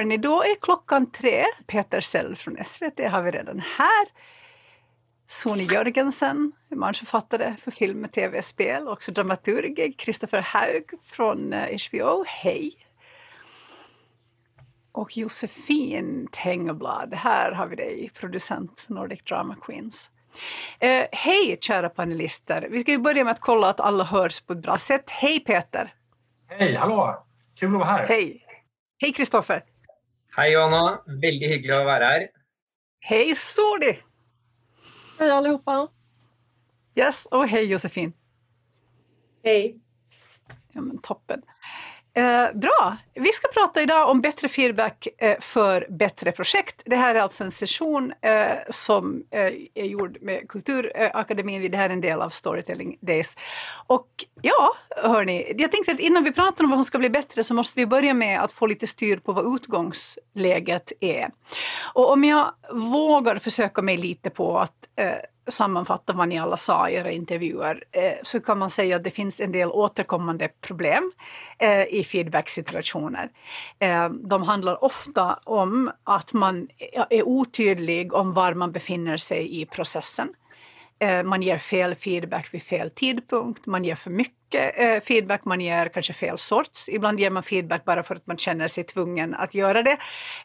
hörni, då är klockan tre. Peter Sell från SVT har vi redan här. Sony Jörgensen, manusförfattare för film, tv, spel, också dramaturg. Kristoffer Haug från HBO, hej! Och Josefin Tengelblad, här har vi dig, producent Nordic Drama Queens. Eh, hej kära panelister! Vi ska ju börja med att kolla att alla hörs på ett bra sätt. Hej Peter! Hej, hallå! Kul att vara här! Hej! Hej Kristoffer! Hej Johanna! Väldigt hyggligt att vara här. Hej Sodi! Hej allihopa! Yes, och hej Josefin! Hej! Ja, men toppen. Eh, bra! Vi ska prata idag om bättre feedback eh, för bättre projekt. Det här är alltså en session eh, som eh, är gjord med Kulturakademin. Eh, det här är en del av Storytelling Days. Och ja, hörni, jag tänkte att innan vi pratar om vad som ska bli bättre så måste vi börja med att få lite styr på vad utgångsläget är. Och om jag vågar försöka mig lite på att eh, sammanfatta vad ni alla sa i era intervjuer eh, så kan man säga att det finns en del återkommande problem eh, i feedbacksituationer. Eh, de handlar ofta om att man är otydlig om var man befinner sig i processen. Eh, man ger fel feedback vid fel tidpunkt, man ger för mycket eh, feedback, man ger kanske fel sorts. Ibland ger man feedback bara för att man känner sig tvungen att göra det.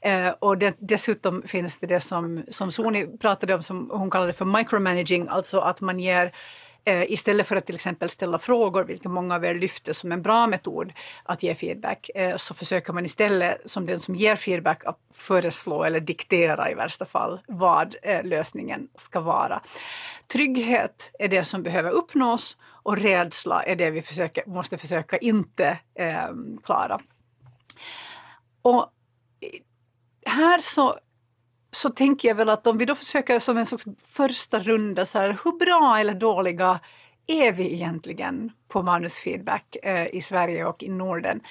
Eh, och dessutom finns det det som, som Soni pratade om, som hon kallade för micromanaging, alltså att man ger Eh, istället för att till exempel ställa frågor, vilket många av er lyfter som en bra metod att ge feedback, eh, så försöker man istället som den som ger feedback att föreslå eller diktera i värsta fall vad eh, lösningen ska vara. Trygghet är det som behöver uppnås och rädsla är det vi försöker, måste försöka inte eh, klara. Och här så så tänker jag väl att om vi då försöker som en sorts första runda, så här, hur bra eller dåliga är vi egentligen på manusfeedback eh, i Sverige och i Norden?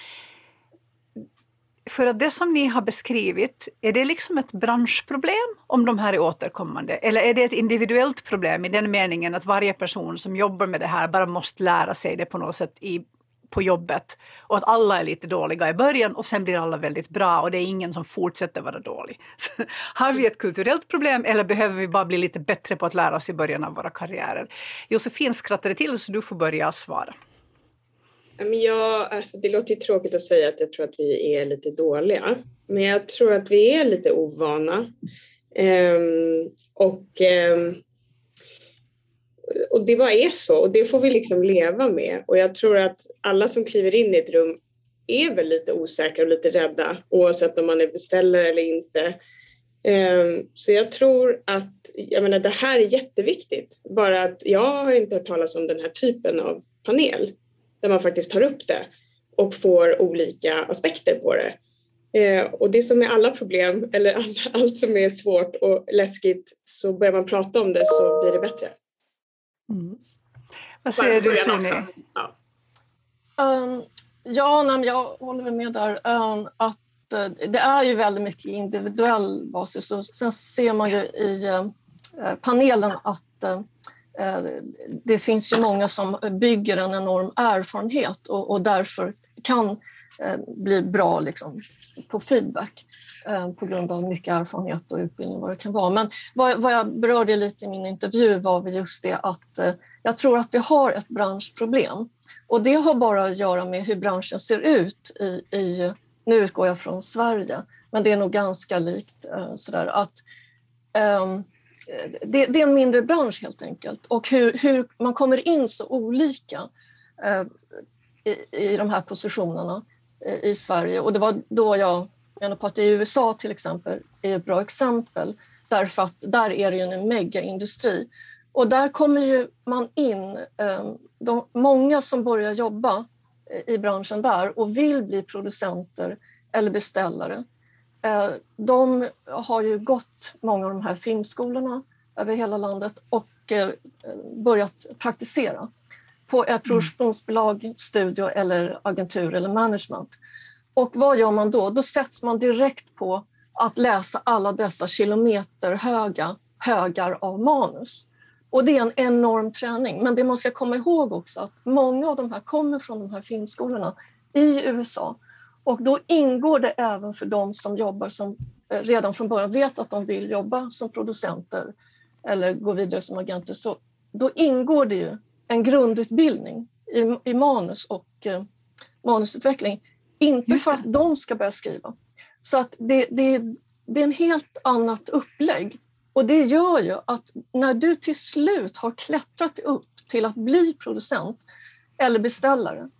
För att det som ni har beskrivit, är det liksom ett branschproblem om de här är återkommande? Eller är det ett individuellt problem i den meningen att varje person som jobbar med det här bara måste lära sig det på något sätt i på jobbet och att alla är lite dåliga i början och sen blir alla väldigt bra och det är ingen som fortsätter vara dålig. har vi ett kulturellt problem eller behöver vi bara bli lite bättre på att lära oss i början av våra karriärer? Josefin skrattade till så du får börja svara. Ja, alltså det låter ju tråkigt att säga att jag tror att vi är lite dåliga, men jag tror att vi är lite ovana. Um, och um, och det bara är så och det får vi liksom leva med. Och jag tror att alla som kliver in i ett rum är väl lite osäkra och lite rädda oavsett om man är beställare eller inte. Ehm, så jag tror att, jag menar det här är jätteviktigt. Bara att jag har inte hört talas om den här typen av panel där man faktiskt tar upp det och får olika aspekter på det. Ehm, och det som är alla problem eller allt som är svårt och läskigt så börjar man prata om det så blir det bättre. Mm. Vad säger du Sony? Ja, um, ja nej, jag håller med där. Um, att uh, det är ju väldigt mycket individuell basis och sen ser man ju i uh, panelen att uh, det finns ju många som bygger en enorm erfarenhet och, och därför kan Eh, blir bra liksom, på feedback eh, på grund av mycket erfarenhet och utbildning vad det kan vara. Men vad, vad jag berörde lite i min intervju var just det att eh, jag tror att vi har ett branschproblem och det har bara att göra med hur branschen ser ut i, i nu utgår jag från Sverige, men det är nog ganska likt sådär att um, det, det, är en mindre bransch helt enkelt och hur, hur man kommer in så olika uh, i, i de här positionerna i Sverige. Och det var då jag menar på att i USA till exempel är ett bra exempel. Därför att där är det en megaindustri. Och där kommer ju man in, ehm, de, många som börjar jobba eh, i branschen där och vill bli producenter eller beställare. Eh, de har ju gått många av de här filmskolorna över hela landet och eh, börjat praktisera på ett mm. produktionsbolag, studio eller agentur eller management. Och vad gör man då? Då sätts man direkt på att läsa alla dessa kilometer höga högar av manus. Och det är en enorm träning. Men det man ska komma ihåg också att många av de här kommer från de här filmskolorna i USA Och då ingår det även för de som jobbar som eh, redan från början vet att de vill jobba som producenter eller gå vidare som agenter. Så då ingår det ju en grundutbildning i, i manus och eh, manusutveckling. Inte för att de ska börja skriva. Så att det, det, det är en helt annat upplägg. Och det gör ju att när du till slut har klättrat upp till att bli producent eller beställare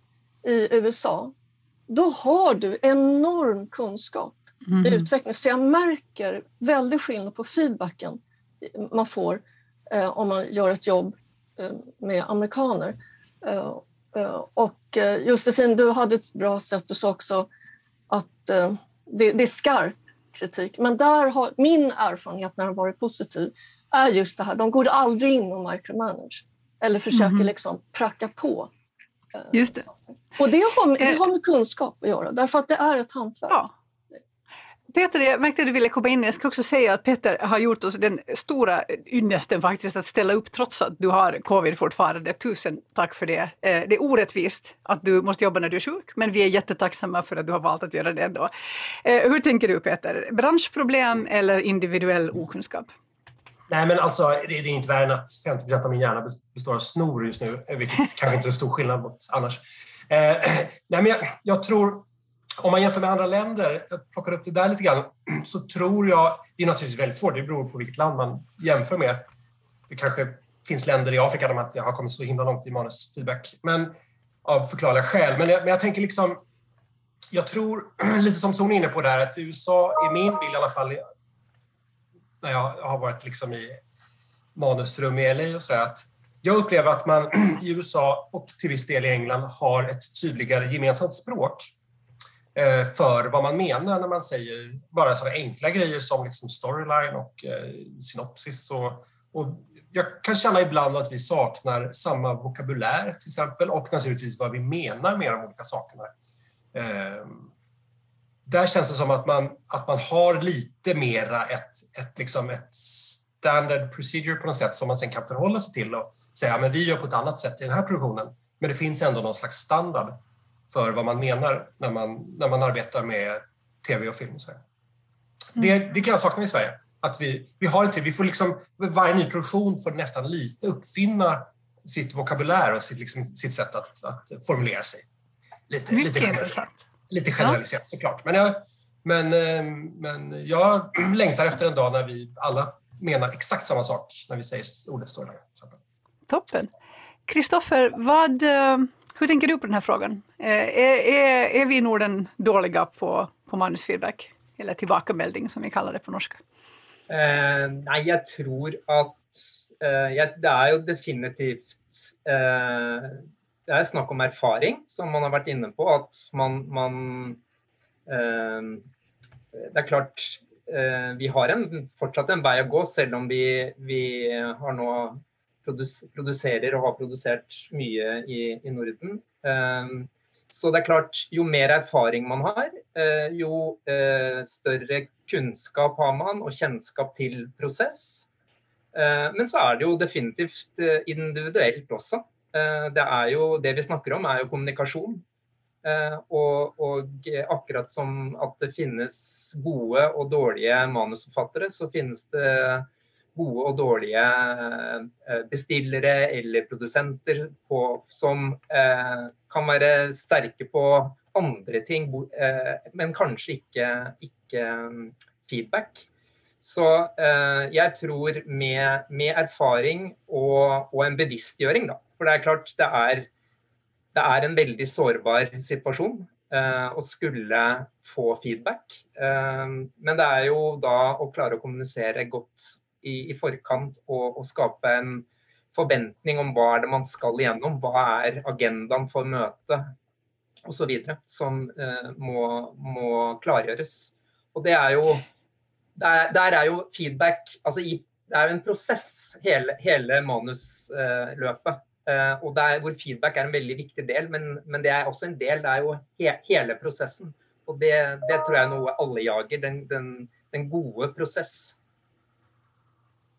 i USA, då har du enorm kunskap mm. i utveckling. Så jag märker väldigt skillnad på feedbacken man får eh, om man gör ett jobb med amerikaner. Eh, eh och eh, Josefin, du hade ett bra sätt. Du sa också att eh, det, det, är skarp kritik. Men där har min erfarenhet när den varit positiv är just det här. De går aldrig in och micromanage eller försöker mm. liksom pracka på. Just det. Och det har, det har med kunskap att göra, därför att det är ett hantverk. Ja. Peter, jag märkte att du ville komma in. Jag ska också säga att Peter har gjort oss den stora ynnesten faktiskt att ställa upp trots att du har covid fortfarande. Tusen tack för det. Eh, det är orättvist att du måste jobba när du är sjuk, men vi är jättetacksamma för att du har valt att göra det ändå. Eh, hur tänker du Peter? Branschproblem eller individuell okunskap? Nej, men alltså det är inte värre än att 50 av min hjärna består av snor just nu, vilket kanske inte är så stor skillnad mot annars. Eh, nej, men jag, jag tror om man jämför med andra länder, jag plockar upp det där lite grann, så tror jag, det är naturligtvis väldigt svårt, det beror på vilket land man jämför med. Det kanske finns länder i Afrika där man inte har kommit så himla långt i manusfeedback, men av förklarliga skäl. Men jag, men jag tänker liksom, jag tror, lite som Son är inne på där, att USA är min bild i alla fall, när jag har varit liksom i manusrum i LA och sådär, att jag upplever att man i USA och till viss del i England har ett tydligare gemensamt språk Eh, för vad man menar när man säger bara sådana enkla grejer som liksom storyline och eh, synopsis. Och, och jag kan känna ibland att vi saknar samma vokabulär till exempel och naturligtvis vad vi menar med de olika sakerna. Ehm, där känns det som att man, att man har lite mera ett, ett, liksom ett standard procedure på något sätt som man sen kan förhålla sig till och säga att vi gör på ett annat sätt i den här produktionen. Men det finns ändå någon slags standard för vad man menar när man, när man arbetar med tv och film. Så mm. det, det kan jag sakna i Sverige. Att vi, vi har inte, vi får liksom, varje ny produktion får nästan lite uppfinna sitt vokabulär och sitt, liksom, sitt sätt att, att formulera sig. Lite, Mycket lite intressant. Lite generaliserat ja. såklart. Men jag, men, eh, men jag längtar efter en dag när vi alla menar exakt samma sak när vi säger ordet storyline. Toppen. Kristoffer, vad, eh, hur tänker du på den här frågan? Eh, är, är, är vi i Norden dåliga på, på manusfeedback? Eller tillbakamelding som vi kallar det på norska? Eh, nej, jag tror att eh, det är ju definitivt eh, det är snack om erfaring, som man har varit inne på. Att man, man eh, det är klart, eh, vi har en, fortsatt en väg att gå, även om vi, vi har nu produserer og har produsert mye i, i Norden. Ehm, så det er klart, jo mer erfaring man har, eh, jo eh, større kunnskap har man og kjennskap til prosess. Eh, men så er det jo definitivt individuelt også. det er jo det vi snakker om, er jo kommunikasjon. Og, og, akkurat som at det finnes gode og dårlige manusforfattere, så finnes det gode og dårlige eh, bestillere eller produsenter på, som eh, kan være sterke på andre ting, eh, men kanskje ikke, ikke mm, feedback. Så eh, jeg tror med, med erfaring og, og, en bevisstgjøring, da. For det er klart det er, det er en veldig sårbar situasjon eh, å skulle få feedback. Eh, men det er jo da å klare å kommunisere godt i, i forkant og, og, skape en forventning om hva er det man skal igjennom, hva er agendaen for møtet osv. som eh, må, må, klargjøres. Og det er jo Der, der er jo feedback altså i, Det er jo en prosess, hele, hele manusløpet. Eh, og der hvor feedback er en veldig viktig del, men, men, det er også en del, det er jo he, hele prosessen. Og det, det, tror jeg er noe alle jager, den, den, den gode prosess.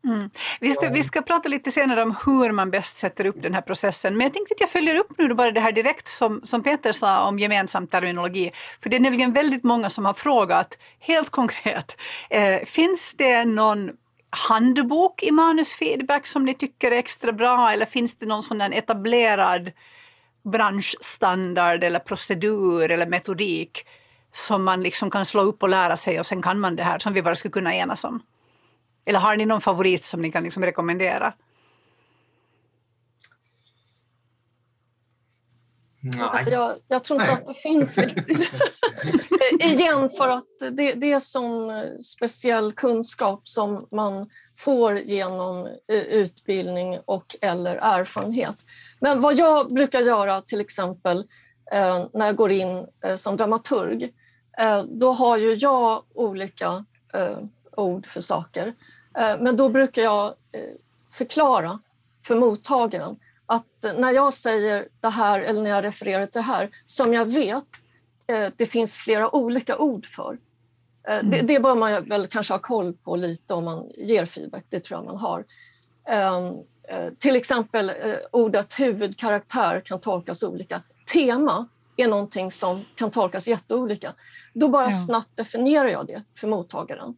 Mm. Vi, ska, vi ska prata lite senare om hur man bäst sätter upp den här processen. Men jag tänkte att jag följer upp nu bara det här direkt som, som Peter sa om gemensam terminologi. För det är nämligen väldigt många som har frågat helt konkret. Eh, finns det någon handbok i manusfeedback som ni tycker är extra bra eller finns det någon sån etablerad branschstandard eller procedur eller metodik som man liksom kan slå upp och lära sig och sen kan man det här som vi bara skulle kunna enas om? Eller har ni någon favorit som ni kan liksom rekommendera? Nej. Jag, jag tror inte att det finns riktigt. Igen, för att det, det är sån speciell kunskap som man får genom eh, utbildning och eller erfarenhet. Men vad jag brukar göra till exempel eh, när jag går in eh, som dramaturg, då har ju jag olika ord för saker. Men då brukar jag förklara för mottagaren att när jag säger det här eller när jag refererar till det här som jag vet det finns flera olika ord för Mm. Det, det bör man väl kanske ha koll på lite om man ger feedback, det tror jag man har. Uh, till exempel ordet huvudkaraktär kan tolkas olika. Tema är någonting som kan tolkas jätteolika. Då bara ja. snabbt definierar jag det för mottagaren.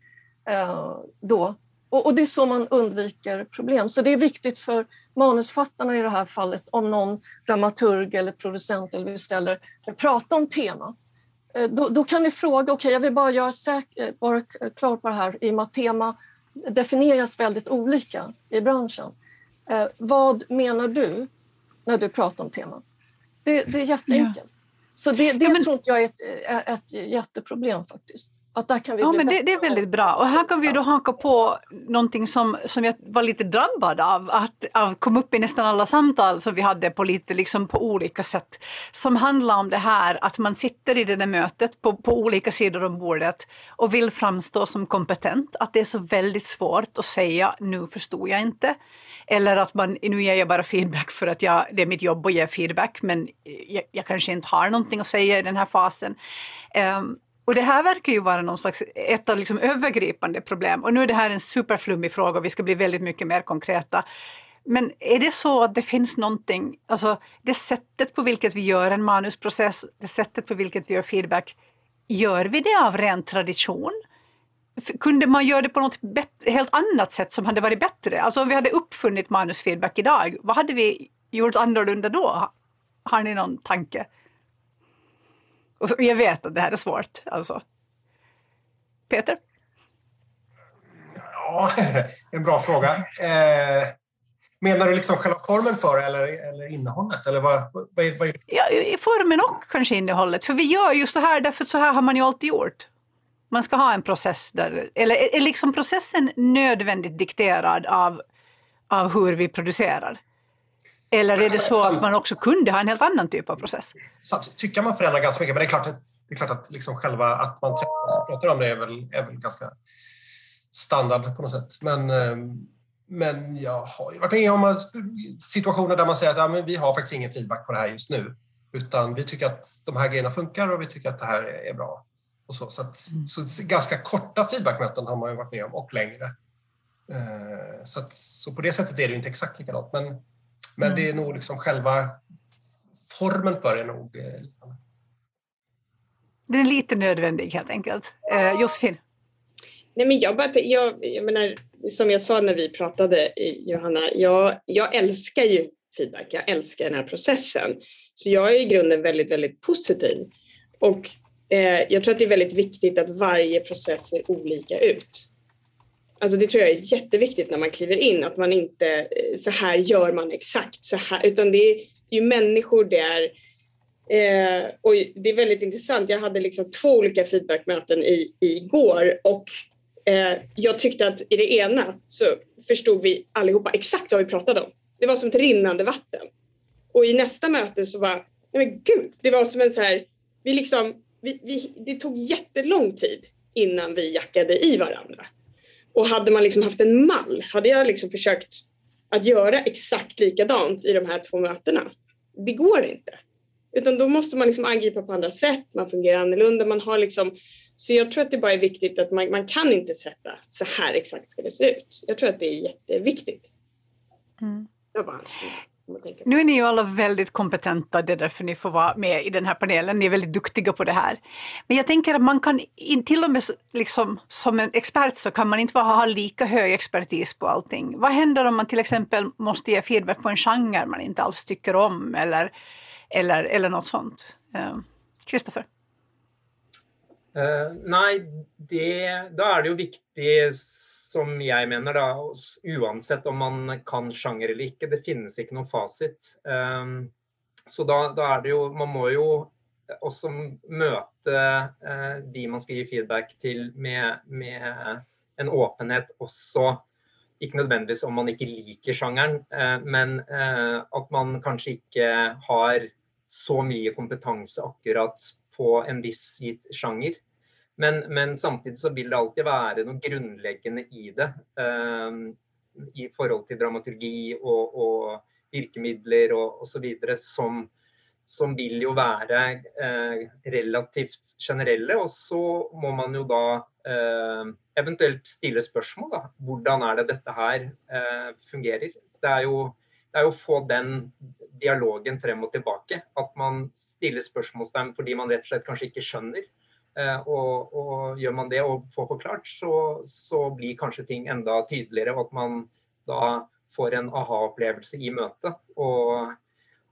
Då. Och, och, det är så man undviker problem. Så det är viktigt för manusfattarna i det här fallet om någon dramaturg eller producent eller beställare pratar om tema Eh, då, då, kan vi fråga, okej okay, jag vill bara göra säker, bara klar på det här i och med att tema definieras väldigt olika i branschen. Eh, vad menar du när du pratar om teman? Det, det är jätteenkelt. Ja. Så det, det ja, men... tror inte jag är ett, ett jätteproblem faktiskt. Att där kan vi ja, men det, det, är väldigt bra. Och här kan vi då haka på någonting som, som jag var lite drabbad av, att av, kom upp i nästan alla samtal som vi hade på lite liksom på olika sätt, som handlar om det här att man sitter i det där mötet på, på olika sidor om bordet och vill framstå som kompetent, att det är så väldigt svårt att säga nu förstod jag inte. Eller att man, nu ger jag bara feedback för att jag, det är mitt jobb att ge feedback men jag, jag kanske inte har någonting att säga i den här fasen. Um, och det här verkar ju vara någon slags, ett av liksom övergripande problem. Och nu är det här en superflummig fråga och vi ska bli väldigt mycket mer konkreta. Men är det så att det finns någonting, alltså det sättet på vilket vi gör en manusprocess, det sättet på vilket vi gör feedback, gör vi det av ren tradition? Kunde man göra det på något helt annat sätt som hade varit bättre? Alltså om vi hade uppfunnit manusfeedback idag, vad hade vi gjort annorlunda då? Har ni någon tanke? Och jag vet att det här är svårt. Alltså. Peter? Ja, en bra fråga. Eh, menar du liksom själva formen för eller, eller innehållet? Eller vad, vad, vad Ja, formen och kanske innehållet. För vi gör ju så här därför att så här har man ju alltid gjort. Man ska ha en process där, eller är liksom processen nödvändigt dikterad av, av hur vi producerar? Eller är det så att man också kunde ha en helt annan typ av process? Tycker man förändrar ganska mycket, men det är klart att, det är klart att liksom själva att man träffas och pratar om det är väl, är väl ganska standard på något sätt. Men, ehm, men jag har ju varit med om situationer där man säger att ja, men vi har faktiskt ingen feedback på det här just nu. Utan vi tycker att de här grejerna funkar och vi tycker att det här är bra. Och så så, att, mm. så ganska korta feedbackmöten har man ju varit med om och längre. Eh, så, att, så på det sättet är det inte exakt likadant. Men, men mm. det är nog liksom själva formen för det nog eh, Den är lite nödvändig helt enkelt. Eh, Josefin? Nej, men jag, bara, jag, jag menar, som jag sa när vi pratade, Johanna, jag, jag älskar ju feedback. Jag älskar den här processen. Så jag är i grunden väldigt, väldigt positiv. Och eh, jag tror att det är väldigt viktigt att varje process ser olika ut. Alltså det tror jag är jätteviktigt när man kliver in, att man inte eh, så här gör man exakt så här, utan det är, det är ju människor det är. Eh, och det är väldigt intressant. Jag hade liksom två olika feedbackmöten i, igår och eh, jag tyckte att i det ena så förstod vi allihopa exakt vad vi pratade om. Det var som ett rinnande vatten. Och i nästa möte så var nej men gud, det var som en så här, vi liksom, vi, vi, det tog jättelång tid innan vi jackade i varandra. Och hade man liksom haft en mall, hade jag liksom försökt att göra exakt likadant i de här två mötena, det går inte. Utan då måste man liksom angripa på andra sätt, man fungerar annorlunda, man har liksom Så jag tror att det bara är viktigt att man, man kan inte sätta så här exakt ska det se ut. Jag tror att det är jätteviktigt. Mm. Bara, nu är ni ju alla väldigt kompetenta, det är därför ni får vara med i den här panelen. Ni är väldigt duktiga på det här. Men jag tänker att man kan, till och med liksom, som en expert så kan man inte ha lika hög expertis på allting. Vad händer om man till exempel måste ge feedback på en genre man inte alls tycker om eller, eller, eller något sånt? Kristoffer? Uh, uh, nej, det, då är det ju viktigt som jag menar da, oavsett om man kan sjanger eller inte, det finns ikke noen facit. Um, ehm, så då, da er det jo man må ju också möta uh, eh, de man ska ge feedback till med, med en öppenhet også. Inte nödvändigtvis om man inte liker genren, uh, eh, men eh, uh, att man kanske inte har så mycket kompetens akkurat på en viss genre. Men, men, samtidigt så vil det alltid vara något grundläggande i det. Eh, I förhållande till dramaturgi och, og virkemidler och, osv. så vidare som, som vil jo vara eh, relativt generelle. och så må man jo da eh, eventuellt ställa frågor. Hur er det dette här eh. Det är ju det er jo att få den dialogen fram och tillbaka. Att man ställer frågor fordi man rett og slett kanske inte skönjer. Eh, och, och, gör man det och får förklarat så, så blir kanske ting ända tydligare och att man då får en aha-upplevelse i mötet. Och,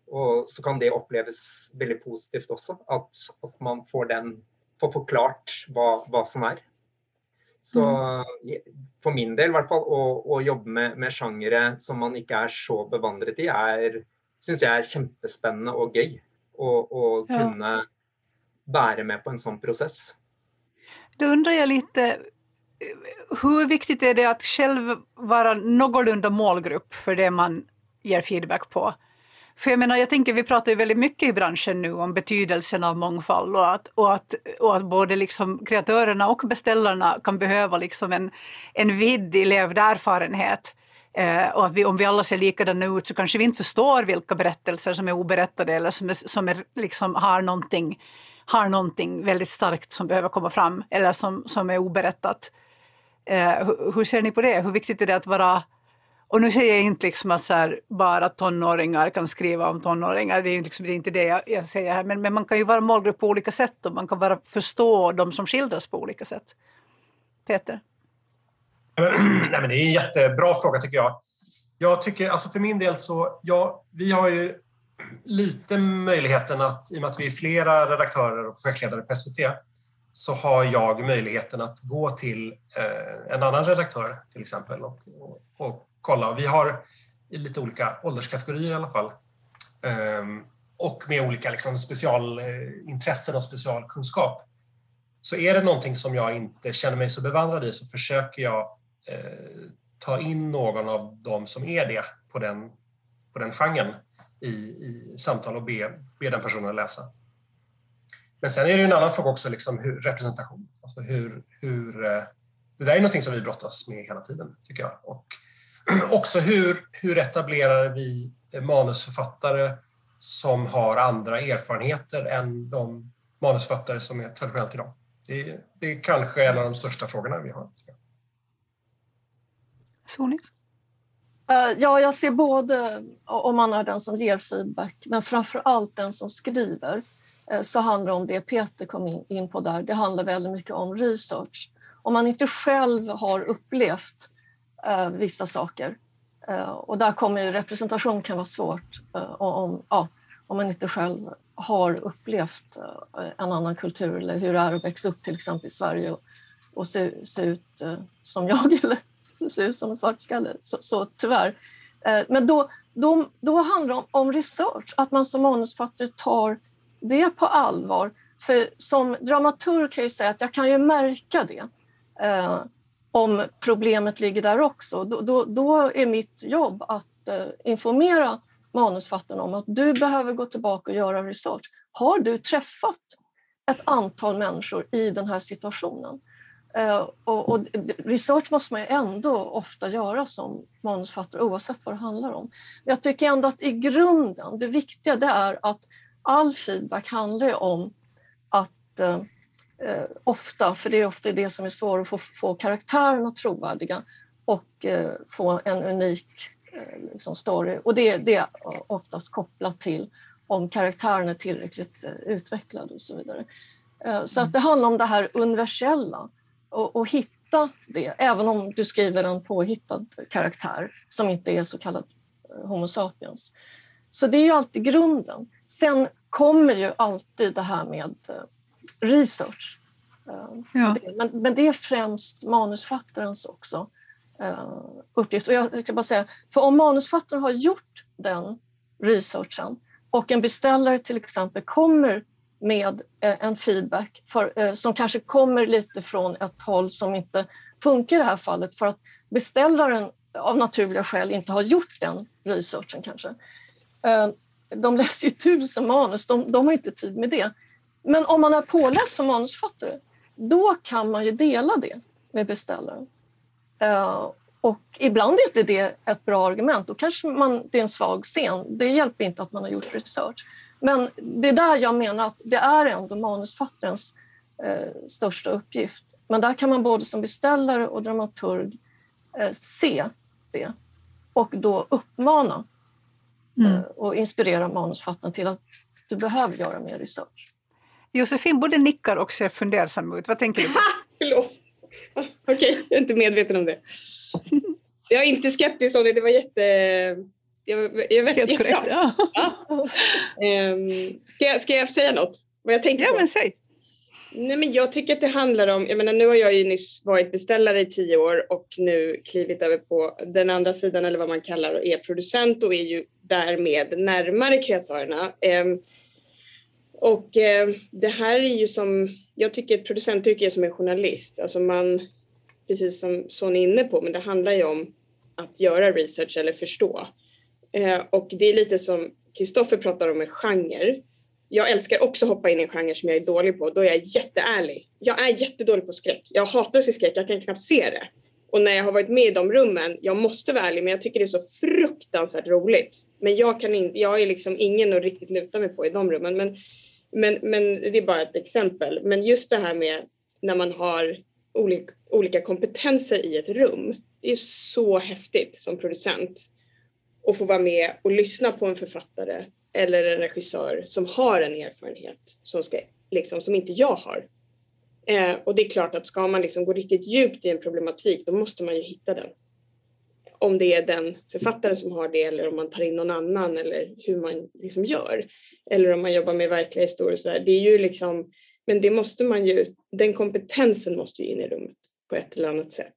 och så kan det upplevas väldigt positivt också, att, att man får, den, får förklarat vad, vad som är. Så mm. för min del i alla fall, att jobba med, med genrer som man inte är så bevandrad i, är, syns jag är jättespännande och kul. Och, och ja bära med på en sån process. Då undrar jag lite, hur viktigt är det att själv vara någorlunda målgrupp för det man ger feedback på? För jag menar, jag tänker, vi pratar ju väldigt mycket i branschen nu om betydelsen av mångfald och att, och att, och att både liksom kreatörerna och beställarna kan behöva liksom en, en vidd i levd erfarenhet. Eh, och att vi, om vi alla ser likadana ut så kanske vi inte förstår vilka berättelser som är oberättade eller som, är, som är, liksom, har någonting har någonting väldigt starkt som behöver komma fram eller som, som är oberättat. Eh, hur, hur, ser ni på det? Hur viktigt är det att vara och nu säger jag inte liksom att så här, bara tonåringar kan skriva om tonåringar, det är, liksom, det är inte det jag, jag, säger här, men, men man kan ju vara målgrupp på olika sätt och man kan bara förstå de som skildras på olika sätt. Peter? Nej, men det är en jättebra fråga tycker jag. Jag tycker, alltså för min del så, ja, vi har ju lite möjligheten att, i och med att vi är flera redaktörer och projektledare på SVT, så har jag möjligheten att gå till eh, en annan redaktör till exempel och, och, och kolla. Vi har i lite olika ålderskategorier i alla fall. Ehm, och med olika liksom, specialintressen och specialkunskap. Så är det någonting som jag inte känner mig så bevandrad i så försöker jag eh, ta in någon av dem som är det på den, på den genren i, i samtal och be, be den personen läsa. Men sen är det en annan fråga också, liksom hur, representation. Alltså hur, hur, eh, det där är någonting som vi brottas med hela tiden, tycker jag. Och också hur, hur etablerar vi manusförfattare som har andra erfarenheter än de manusförfattare som är traditionellt idag? Det, är, det är kanske en av de största frågorna vi har. Sonis? Eh, ja, jag ser både eh, om man är den som ger feedback, men framför allt den som skriver. Eh, så handlar det om det Peter kom in, på där. Det handlar väldigt mycket om research. Om man inte själv har upplevt vissa saker, och där kommer ju representation kan vara svårt om, ja, om man inte själv har upplevt en annan kultur eller hur det är att växa upp till exempel i Sverige och, och se, se ut som jag eller se ut som en svartskalle. Så, så tyvärr. Eh, men då, då, då handlar det om, om research, att man som manusförfattare tar det på allvar. För som dramaturg kan jag säga att jag kan ju märka det. Eh, om problemet ligger där också. Då, då, då är mitt jobb att eh, informera manusförfattaren om att du behöver gå tillbaka och göra research. Har du träffat ett antal människor i den här situationen? Eh, och, och, research måste man ju ändå ofta göra som manusförfattare oavsett vad det handlar om. Jag tycker ändå att i grunden, det viktiga det är att all feedback handlar om att eh, eh, ofta, för det är ofta det som är svårt att få, få karaktärerna trovärdiga och eh, få en unik eh, liksom story. Och det, det, är oftast kopplat till om karaktären är tillräckligt eh, utvecklad och så vidare. Eh, så att det handlar om det här universella och, och hitta det, även om du skriver en påhittad karaktär som inte är så kallad eh, Homo sapiens. Så det är ju alltid grunden. Sen kommer ju alltid det här med research. Ja. Men, men det är främst manusfattarens också uppgift. Och jag ska bara säga, för om manusfattaren har gjort den researchen och en beställare till exempel kommer med eh, en feedback för, eh, som kanske kommer lite från ett håll som inte funkar i det här fallet för att beställaren av naturliga skäl inte har gjort den researchen kanske. Eh, de läser ju tusen manus, de, de har inte tid med det. Men om man är påläst som manusförfattare då kan man ju dela det med beställaren. Eh, och ibland är inte det ett bra argument. Då kanske man, det är en svag scen. Det hjälper inte att man har gjort research. Men det är där jag menar att det är ändå manusfattarens eh, största uppgift. Men där kan man både som beställare och dramaturg eh, se det och då uppmana mm. eh, och inspirera manusfattaren till att du behöver göra mer research. Josefin både nickar och ser fundersam ut. Vad tänker du på? Förlåt. Okej, okay, jag är inte medveten om det. Jag är inte skeptisk Sonny, det var jätte... Jag, jag vet, Helt korrekt. Ja. ja. Um, ska, jag, ska jag säga något? Vad jag tänker ja, på? men säg. Nej, men jag tycker att det handlar om, jag menar nu har jag ju nyss varit beställare i tio år och nu klivit över på den andra sidan eller vad man kallar och är producent och är ju därmed närmare kreatörerna. Um, och um, det här är ju som, jag tycker ett producentyrke är som en journalist, alltså man, precis som Sonny är inne på, men det handlar ju om att göra research eller förstå. Eh, och det är lite som Kristoffer pratar om en genre. Jag älskar också att hoppa in i en genre som jag är dålig på. Då är jag jätteärlig. Jag är jättedålig på skräck. Jag hatar att se skräck. Jag kan knappt se det. Och när jag har varit med i de rummen, jag måste vara ärlig, men jag tycker det är så fruktansvärt roligt. Men jag, kan in, jag är liksom ingen att riktigt luta mig på i de rummen. Men, men, men det är bara ett exempel. Men just det här med när man har olika, olika kompetenser i ett rum. Det är så häftigt som producent och få vara med och lyssna på en författare eller en regissör som har en erfarenhet som, ska, liksom, som inte jag har. Eh, och det är klart att ska man liksom gå riktigt djupt i en problematik då måste man ju hitta den. Om det är den författaren som har det eller om man tar in någon annan eller hur man liksom gör. Eller om man jobbar med verkliga historier. Så där. Det är ju liksom men det måste man ju, den kompetensen måste ju in i rummet på ett eller annat sätt.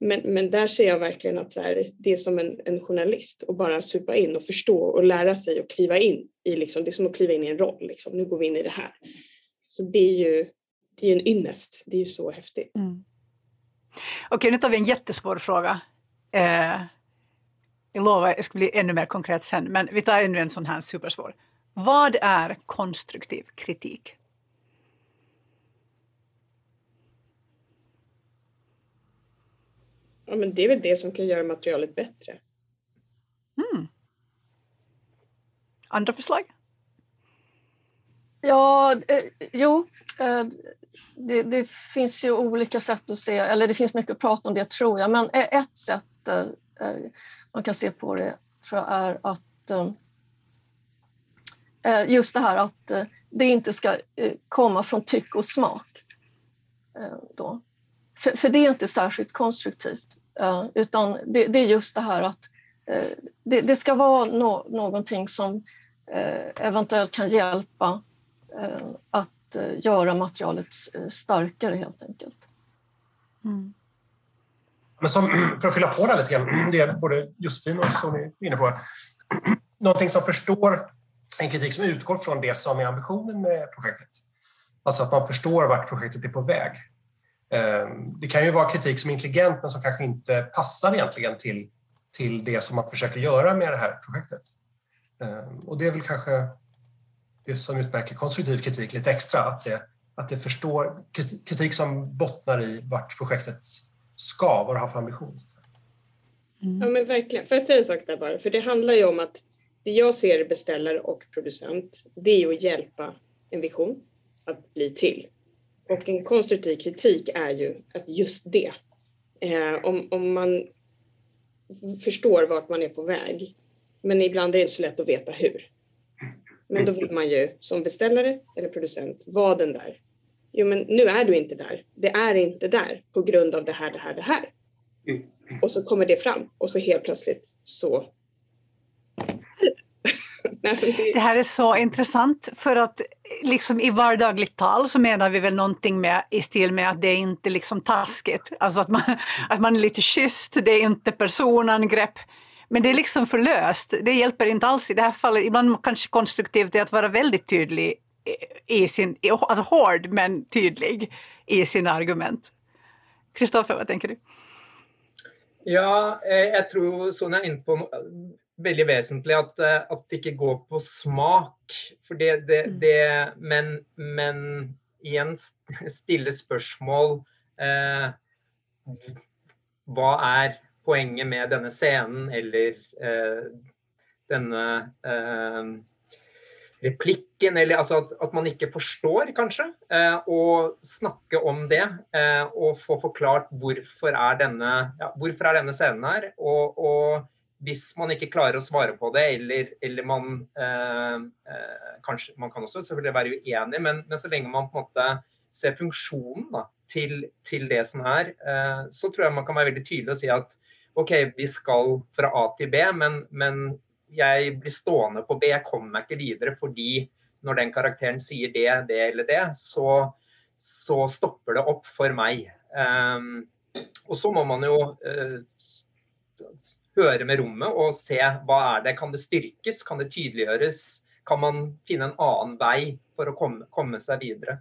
Men, men där ser jag verkligen att så här, det är som en, en journalist och bara supa in och förstå och lära sig och kliva in i liksom, det är som att kliva in i en roll. Liksom. Nu går vi in i det här. Så det är ju, det är en ynnest. Det är ju så häftigt. Mm. Okej, nu tar vi en jättesvår fråga. Eh, jag lovar, jag ska bli ännu mer konkret sen, men vi tar ännu en sån här supersvår. Vad är konstruktiv kritik? Ja, men det är väl det som kan göra materialet bättre. Mm. Andra förslag? Ja, eh, jo. Eh, det, det, finns ju olika sätt att se, eller det finns mycket att prata om det tror jag, men ett sätt eh, eh man kan se på det tror jag är att eh, eh, just det här att det inte ska komma från tycke och smak. Då. För, för, det är inte särskilt konstruktivt. Uh, utan det, det, är just det här att uh, det, det, ska vara no, någonting som uh, eventuellt kan hjälpa att göra materialet starkare helt enkelt. Mm. Men som, för att fylla på det lite grann, det både Josefin och som är inne på, någonting som förstår en kritik som utgår från det som är ambitionen med projektet. Alltså att man förstår vart projektet är på väg. Ehm, det kan ju vara kritik som är intelligent men som kanske inte passar egentligen till, till det som man försöker göra med det här projektet. Ehm, och det är väl kanske det som utmärker konstruktiv kritik lite extra, att det, att det förstår kritik som bottnar i vart projektet ska, vad det har för ambition. Mm. Ja men verkligen. Får jag säga en sak där bara? För det handlar ju om att det jag ser beställare och producent, det är ju att hjälpa en vision att bli till. Och en konstruktiv kritik är ju att just det. Eh, om, om man förstår vart man är på väg. Men ibland är det inte så lätt att veta hur. Men då vill man ju som beställare eller producent vara den där. Jo, men nu är du inte där. Det är inte där på grund av det här, det här, det här. Och så kommer det fram och så helt plötsligt så det här är så intressant för att liksom i vardagligt tal så menar vi väl någonting med, i stil med att det är inte liksom taskigt. Alltså att man, att man är lite schysst, det är inte personangrepp. Men det är liksom för löst. Det hjälper inte alls i det här fallet. Ibland kanske konstruktivt är att vara väldigt tydlig i sin, alltså hård men tydlig i sina argument. Kristoffer, vad tänker du? Ja, eh, jag tror Sonja är inne på veldig vesentlig at, eh, at, det ikke går på smak. For det, det, mm. det men, men, igjen stille spørsmål eh, Hva er poenget med denne scenen, eller eh, denne eh, replikken, eller altså at, at, man ikke forstår, kanskje. Eh, og snakke om det. Eh, og få forklart hvorfor er denne, ja, hvorfor er denne scenen her. Og, og, hvis man ikke klarer å svare på det, eller, eller man eh, eh, Kanskje man kan også selvfølgelig være uenig, men, men, så lenge man på en måte ser funksjonen da, til, til, det som er, eh, så tror jeg man kan være veldig tydelig og si at OK, vi skal fra A til B, men, men jeg blir stående på B. Jeg kommer meg ikke videre fordi når den karakteren sier det, det eller det, så, så stopper det opp for meg. Um, og så må man jo uh, høre med rommet og se hva er det. Kan det styrkes? Kan det tydeliggjøres? Kan man finne en annen vei for å komme, komme seg videre?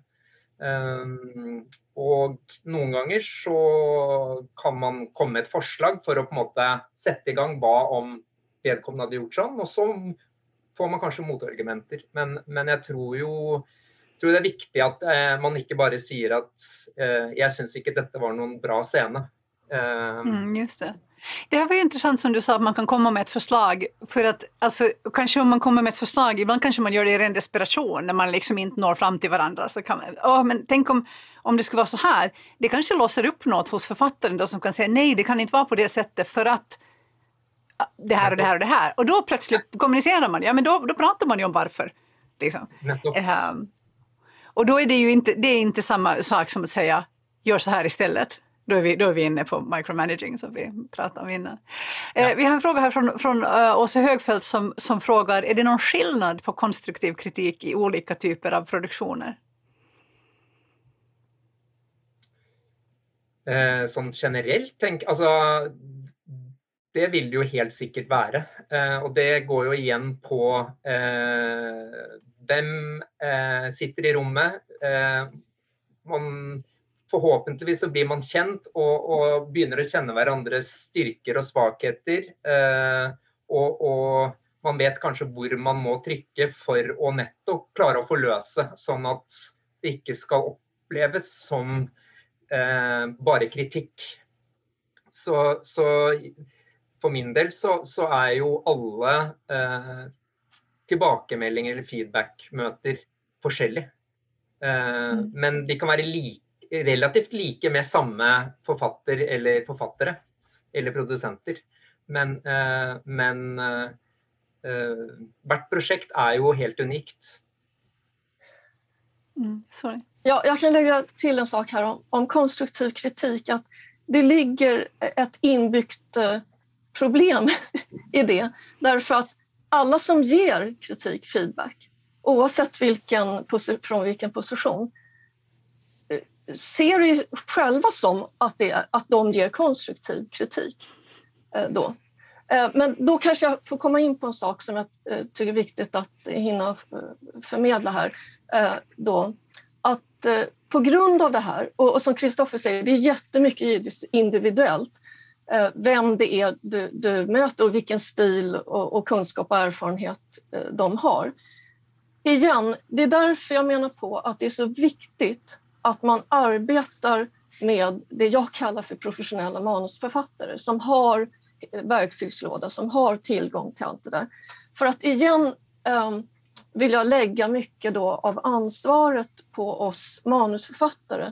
Um, og noen ganger så kan man komme med et forslag for å på en måte sette i gang hva om vedkommende hadde gjort sånn. Og så får man kanskje motargumenter. Men, men jeg tror jo tror det er viktig at eh, man ikke bare sier at eh, jeg syns ikke dette var noen bra scene. Eh, mm, just det. Det här var ju intressant som du sa att man kan komma med ett förslag. För att alltså, kanske om man kommer med ett förslag, ibland kanske man gör det i ren desperation när man liksom inte når fram till varandra. Så kan man, oh, men tänk om, om det skulle vara så här. Det kanske låser upp något hos författaren då som kan säga nej, det kan inte vara på det sättet för att det här och det här och det här. Och då plötsligt kommunicerar man, ja men då, då pratar man ju om varför. Liksom. Um, och då är det ju inte, det är inte samma sak som att säga gör så här istället. Då är, vi, då är vi inne på micromanaging som vi pratade om innan. Eh, ja. Eh, vi har en fråga här från, från uh, Åse Högfeldt som, som frågar, är det någon skillnad på konstruktiv kritik i olika typer av produktioner? Eh, sånn generelt, tenk, altså det vil det jo helt sikkert være. Eh, og det går jo igjen på eh, hvem eh, sitter i rommet. Eh, man, forhåpentligvis så blir man kjent og, og, begynner å kjenne hverandres styrker og svakheter. Eh, og, og, man vet kanskje hvor man må trykke for å nettopp klare å forløse, sånn at det ikke skal oppleves som eh, bare kritikk. Så, så for min del så, så er jo alle eh, tilbakemeldinger eller feedback-møter forskjellige. Eh, mm. Men de kan være like, relativt like med samme forfatter eller forfattere eller produsenter. Men, eh, men eh, eh, hvert prosjekt er jo helt unikt. Mm, sorry. Ja, jag kan lägga till en sak här om, om konstruktiv kritik. Att det ligger ett inbyggt problem i det. Därför att alla som ger kritik, feedback, oavsett vilken, från vilken position, ser det själva som att, det är, att de ger konstruktiv kritik. Eh, då. Eh, men då kanske jag får komma in på en sak som jag eh, tycker är viktigt att hinna eh, förmedla här. Eh, då, att på grund av det här, och som Kristoffer säger, det är jättemycket individuellt. Eh, vem det är du, du möter och vilken stil och, och, kunskap och erfarenhet eh, de har. Igen, det är därför jag menar på att det är så viktigt att man arbetar med det jag kallar för professionella manusförfattare som har eh, verktygslåda, som har tillgång till allt det där. För att igen, um, vill jag lägga mycket då av ansvaret på oss manusförfattare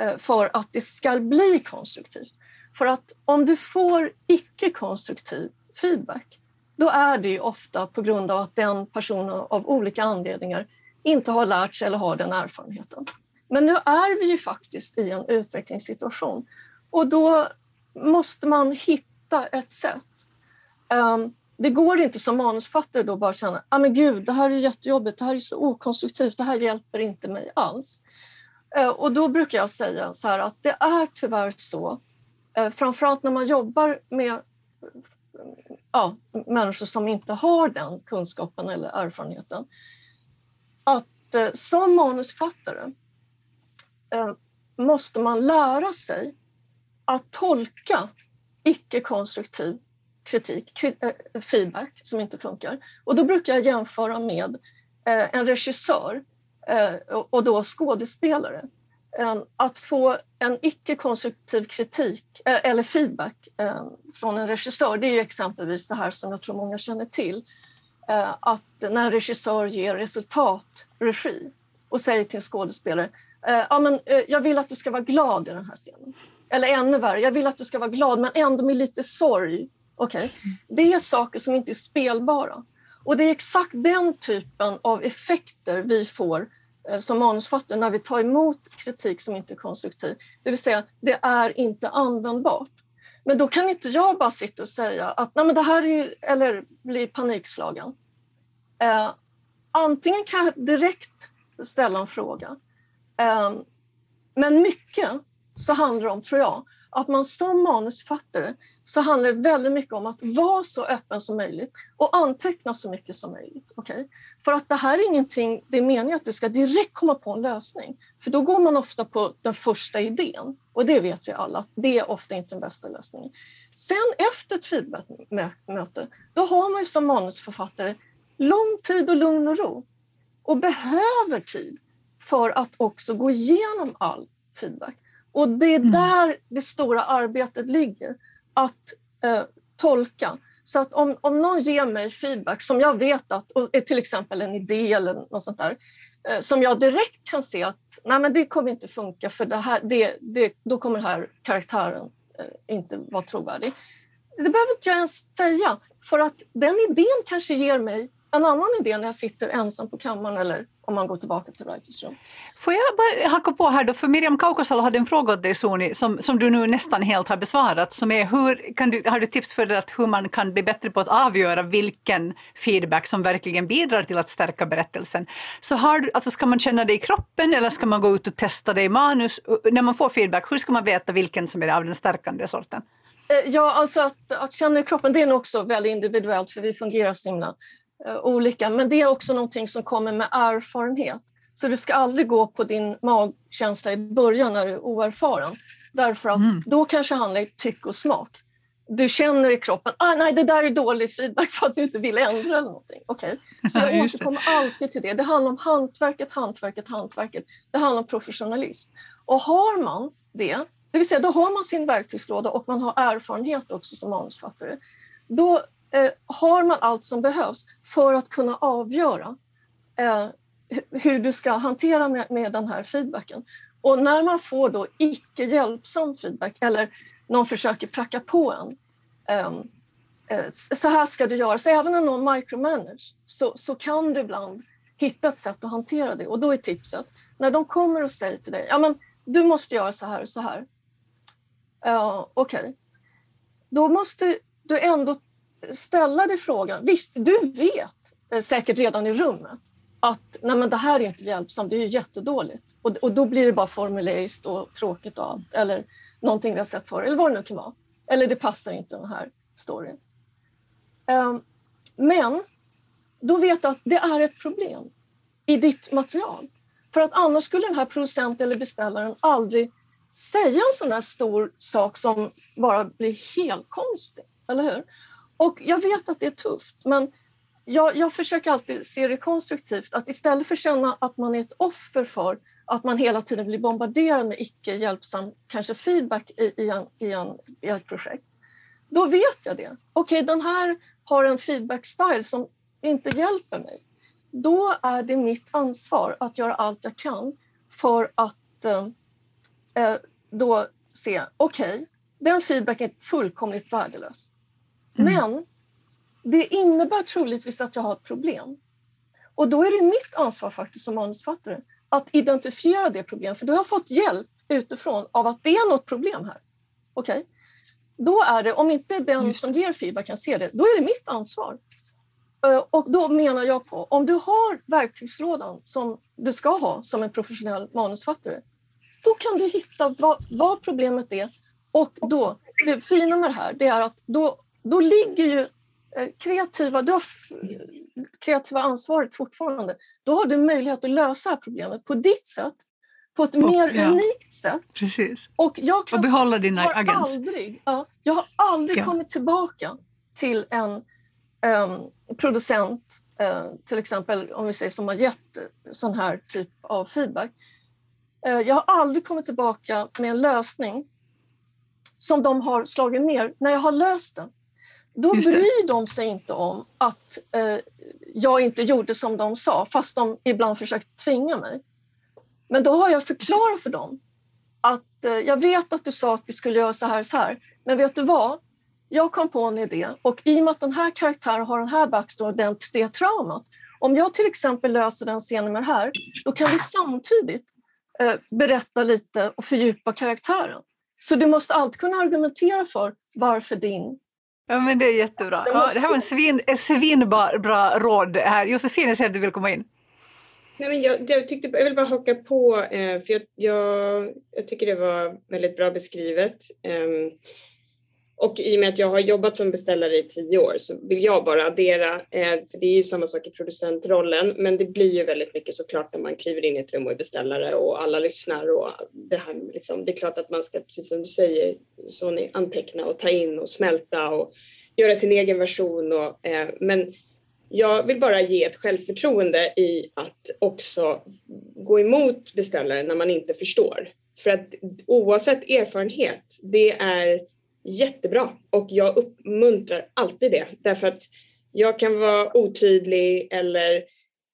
uh, för att det ska bli konstruktivt. För att om du får icke-konstruktiv feedback, då är det ofta på grund av att den personen av olika anledningar inte har lärt sig eller har den erfarenheten. Men nu är vi ju faktiskt i en utvecklingssituation och då måste man hitta ett sätt. Ehm, det går inte som manusförfattare då bara känna ah, men gud, det här är jättejobbigt, det här är så okonstruktivt, det här hjälper inte mig alls. Ehm, och då brukar jag säga så här att det är tyvärr så, eh, framförallt när man jobbar med ja, människor som inte har den kunskapen eller erfarenheten, att eh, som manusförfattare Eh, måste man lära sig att tolka icke-konstruktiv kritik, eh, feedback som inte funkar. Och då brukar jag jämföra med eh, en regissör och då skådespelare. Att få en icke-konstruktiv kritik eller feedback från en regissör, det är exempelvis det här som jag tror många känner till. Att när en regissör ger resultatregi och säger till en skådespelare Eh, ja, men, eh, jag vill att du ska vara glad i den här scenen. Eller ännu värre, jag vill att du ska vara glad men ändå med lite sorg Okay? Det är saker som inte är spelbara. Och det är exakt den typen av effekter vi får eh, som manusförfattare när vi tar emot kritik som inte är konstruktiv. Det vill säga, det är inte användbart. Men då kan inte jag bara sitta och säga att Nej, men det här är, eller bli panikslagen. Eh, antingen kan jag direkt ställa en fråga. Ehm, men mycket så handlar det om, tror jag, att man som manusförfattare så handlar det väldigt mycket om att vara så öppen som möjligt och anteckna så mycket som möjligt. Okay? För att det här är ingenting, det är meningen att du ska direkt komma på en lösning. För då går man ofta på den första idén och det vet vi alla, att det är ofta inte den bästa lösningen. Sen efter ett feedbackmöte, då har man ju som manusförfattare lång tid och lugn och ro och behöver tid för att också gå igenom all feedback. Och det är mm. där det stora arbetet ligger att eh, tolka. Så att om, om någon ger mig feedback som jag vet att, är till exempel en idé eller något sånt där, eh, som jag direkt kan se att nej men det kommer inte funka för det här, det, det, då kommer den här karaktären eh, inte vara trovärdig. Det behöver inte jag ens säga, för att den idén kanske ger mig en annan idé när jag sitter ensam på kammaren eller om man går tillbaka till Writers Room. Får jag bara hacka på här då, för Miriam Kaukosalo hade en fråga åt dig Soni som, som du nu nästan helt har besvarat, som är hur kan du, har du tips för att hur man kan bli bättre på att avgöra vilken feedback som verkligen bidrar till att stärka berättelsen? Så har du, alltså ska man känna det i kroppen eller ska man gå ut och testa det i manus? När man får feedback, hur ska man veta vilken som är av den stärkande sorten? Eh, ja, alltså att, att känna i kroppen, det är nog också väldigt individuellt för vi fungerar så himla olika. Men det är också någonting som kommer med erfarenhet. Så du ska aldrig gå på din magkänsla i början när du är oerfaren. Därför att mm. då kanske handlar det tyck och smak. Du känner i kroppen, ah, nej det där är dålig feedback för att du inte vill ändra eller någonting. Okay. Så jag återkommer alltid till det. Det handlar om hantverket, hantverket, hantverket. Det handlar om professionalism. Och har man det, det vill säga då har man sin verktygslåda och man har erfarenhet också som manusförfattare, då eh, Eh, har man allt som behövs för att kunna avgöra eh, hur du ska hantera med, med den här feedbacken. Och när man får då icke hjälpsam feedback eller någon försöker pracka på en ehm, eh, så här ska du göra. Så även om någon micromanage så, så kan du ibland hitta ett sätt att hantera det. Och då är tipset, när de kommer och säger till dig, ja men du måste göra så här och så här. Uh, Okej, okay. då måste du ändå ställa dig frågan. Visst, du vet eh, säkert redan i rummet att nej men det här är inte hjälpsamt, det är ju jättedåligt. Och, och då blir det bara formuleriskt och tråkigt och allt. Eller någonting vi har sett förr, eller vad det nu kan vara. Eller det passar inte den här storyn. Um, men då vet du att det är ett problem i ditt material. För att annars skulle den här producenten eller beställaren aldrig säga en sån här stor sak som bara blir helt konstig. Eller hur? Och jag vet att det är tufft, men jag, jag försöker alltid se det konstruktivt. Att istället för att känna att man är ett offer för att man hela tiden blir bombarderad med icke hjälpsam kanske feedback i, i, en, i, en, i ett projekt. Då vet jag det. Okej, okay, den här har en feedback-style som inte hjälper mig. då är det mitt ansvar att göra allt jag kan för att eh, eh då se, okej, okay, den feedbacken är fullkomligt värdelös. Mm. Men det innebär troligtvis att jag har ett problem. Och då är det mitt ansvar faktiskt som manusförfattare att identifiera det problemet, för då har fått hjälp utifrån av att det är något problem här. Okej? Okay? Då är det, om inte den som ger feedback kan se det, då är det mitt ansvar. Eh, och då menar jag på, om du har verktygslådan som du ska ha som en professionell manusförfattare, då kan du hitta vad, vad, problemet är. Och då, det fina med det här, det är att då, då ligger ju eh, kreativa, du har kreativa ansvaret fortfarande. Då har du möjlighet att lösa det här problemet på ditt sätt på ett och, mer ja. unikt sätt. Precis. Och, jag och behålla dina har agens. Aldrig, ja, jag har aldrig ja. kommit tillbaka till en um, producent, uh, till exempel om vi säger som har gett sån här typ av feedback. Uh, jag har aldrig kommit tillbaka med en lösning som de har slagit ner när jag har löst den. Då bryr de sig inte om att uh, jag inte gjorde som de sa, fast de ibland försökte tvinga mig. Men då har jag förklarat för dem att eh, jag vet att du sa att vi skulle göra så här och så här, men vet du vad? Jag kom på en idé och i och med att den här karaktären har den här backstory, den, det traumat. Om jag till exempel löser den scenen med det här, då kan vi samtidigt eh, berätta lite och fördjupa karaktären. Så du måste alltid kunna argumentera för varför din Ja men det är jättebra. Ja, det här var en svin, svinbra bra råd här. Josefin, jag ser att du vill komma in. Nej, men jag, jag, tyckte, jag vill bara haka på, eh, för jag, jag, jag, tycker det var väldigt bra beskrivet. Eh, och i och med att jag har jobbat som beställare i tio år så vill jag bara addera, eh, för det är ju samma sak i producentrollen, men det blir ju väldigt mycket såklart när man kliver in i ett rum och är beställare och alla lyssnar och det här liksom, det är klart att man ska, precis som du säger, så anteckna och ta in och smälta och göra sin egen version och, eh, men jag vill bara ge ett självförtroende i att också gå emot beställaren när man inte förstår. För att oavsett erfarenhet, det är jättebra och jag uppmuntrar alltid det därför att jag kan vara otydlig eller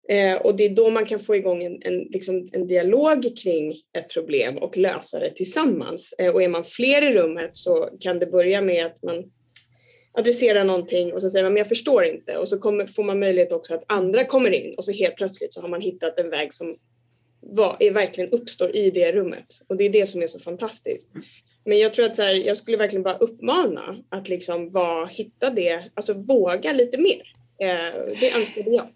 eh, och det är då man kan få igång en, en, liksom en dialog kring ett problem och lösa det tillsammans. Eh, och är man fler i rummet så kan det börja med att man adressera någonting och så säger man men jag förstår inte och så kommer, får man möjlighet också att andra kommer in och så helt plötsligt så har man hittat en väg som var, är, verkligen uppstår i det rummet och det är det som är så fantastiskt. Men jag tror att så här, jag skulle verkligen bara uppmana att liksom var, hitta det, alltså våga lite mer. Eh, det önskade jag.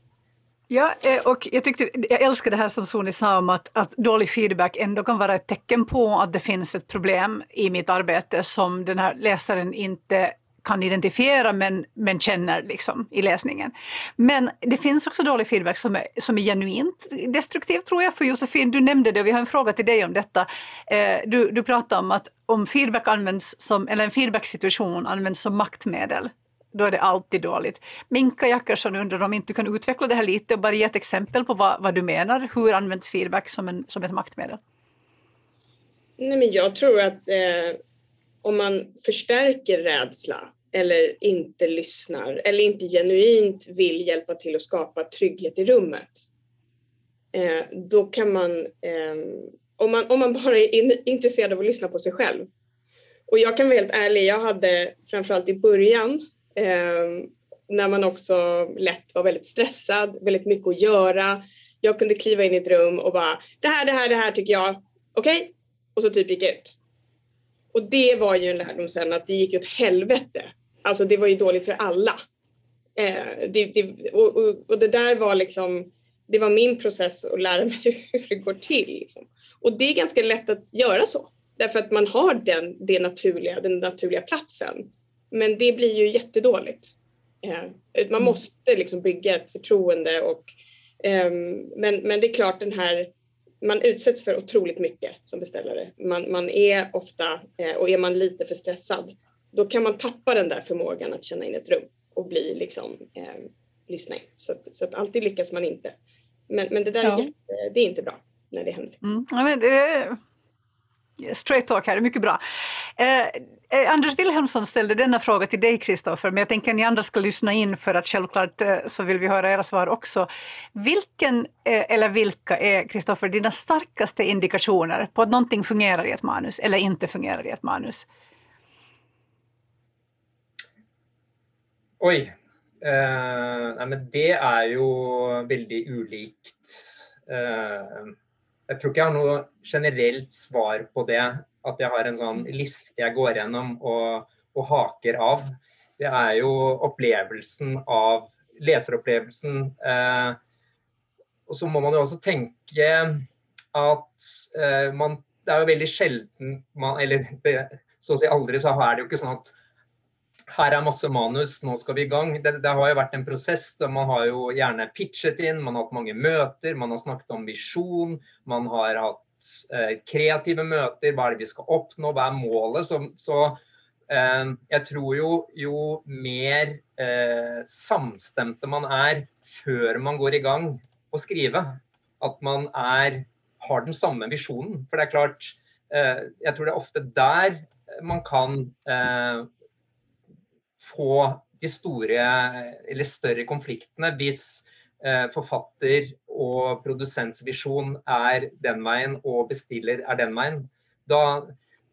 Ja, eh, och jag, tyckte, jag älskar det här som Soni sa om att, att dålig feedback ändå kan vara ett tecken på att det finns ett problem i mitt arbete som den här läsaren inte kan identifiera men, men känner liksom i läsningen. Men det finns också dålig feedback som är, som är genuint destruktiv tror jag. För Josefin, du nämnde det och vi har en fråga till dig om detta. Eh, du, du pratade om att om feedback används som, eller en feedbacksituation används som maktmedel då är det alltid dåligt. Minka Jackersson undrar om inte du kan utveckla det här lite och bara ge ett exempel på vad, vad du menar. Hur används feedback som, en, som ett maktmedel? Nej, men jag tror att eh, om man förstärker rädsla eller inte lyssnar eller inte genuint vill hjälpa till att skapa trygghet i rummet. Eh, då kan man, eh, om man, om man bara är in, intresserad av att lyssna på sig själv. Och jag kan vara helt ärlig, jag hade framförallt i början eh, när man också lätt var väldigt stressad, väldigt mycket att göra. Jag kunde kliva in i ett rum och bara det här, det här, det här tycker jag, okej? Okay? Och så typ gick jag ut. Och det var ju en lärdom sen att det gick åt helvete Alltså det var ju dåligt för alla. Eh, det, det, och, och, och, det där var liksom, det var min process att lära mig hur det går till. Liksom. Och det är ganska lätt att göra så. Därför att man har den, det naturliga, den naturliga platsen. Men det blir ju jättedåligt. Eh, man mm. måste liksom bygga ett förtroende och eh, men, men det är klart den här man utsätts för otroligt mycket som beställare. Man, man är ofta, eh, och är man lite för stressad då kan man tappa den där förmågan att känna in ett rum och bli liksom eh, lyssna in. Så att, så att alltid lyckas man inte. Men, men det där ja. är, jätte, det är inte bra när det händer. Mm. Ja, men det, straight talk här, mycket bra. Eh, eh, Anders Wilhelmsson ställde denna fråga till dig Kristoffer, men jag tänker att ni andra ska lyssna in för att självklart eh, så vill vi höra era svar också. Vilken eh, eller vilka är, Kristoffer, dina starkaste indikationer på att någonting fungerar i ett manus eller inte fungerar i ett manus? Oj. Uh, nei, men det är ju väldigt ulikt. Uh, jeg tror ikke jeg har noe generelt svar på det. At jeg har en sånn liste jeg går gjennom og, og haker av. Det er jo opplevelsen av leseropplevelsen. Eh, og så må man jo også tenke at eh, man Det er jo veldig sjelden man Eller så å si aldri så er det jo ikke sånn at her er masse manus, nå skal vi i gang. Det, det, har jo vært en prosess. der Man har jo gjerne pitchet inn, man har hatt mange møter, man har snakket om visjon. Man har hatt eh, kreative møter. Hva er det vi skal oppnå, hva er målet? Så, så eh, jeg tror jo, jo mer eh, samstemte man er før man går i gang å skrive, at man er, har den samme visjonen. For det er klart, eh, jeg tror det er ofte der man kan eh, få de store eller større konfliktene hvis eh, forfatter og produsents visjon er den veien og bestiller er den veien. Da,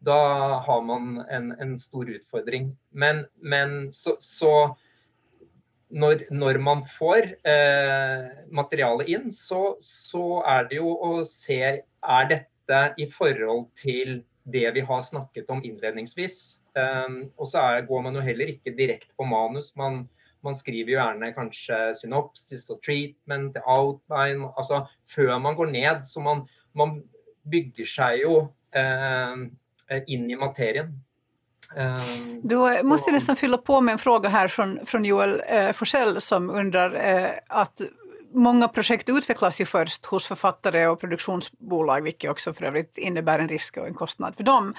da har man en, en, stor utfordring. Men, men så, så når, når, man får eh, materialet inn, så, så, er det jo å se er dette i forhold til det vi har snakket om innledningsvis. Um, og så er, går man jo heller ikke direkte på manus. Man, man, skriver jo gjerne kanskje synopsis og treatment, outline, altså før man går ned. Så man, man bygger seg jo uh, in i materien. Um, Då måste jag nästan fylla på med en fråga här från, från Joel eh, Forsell som undrar eh, att många projekt utvecklas ju först hos författare och produktionsbolag, vilket också för övrigt innebär en risk och en kostnad för dem.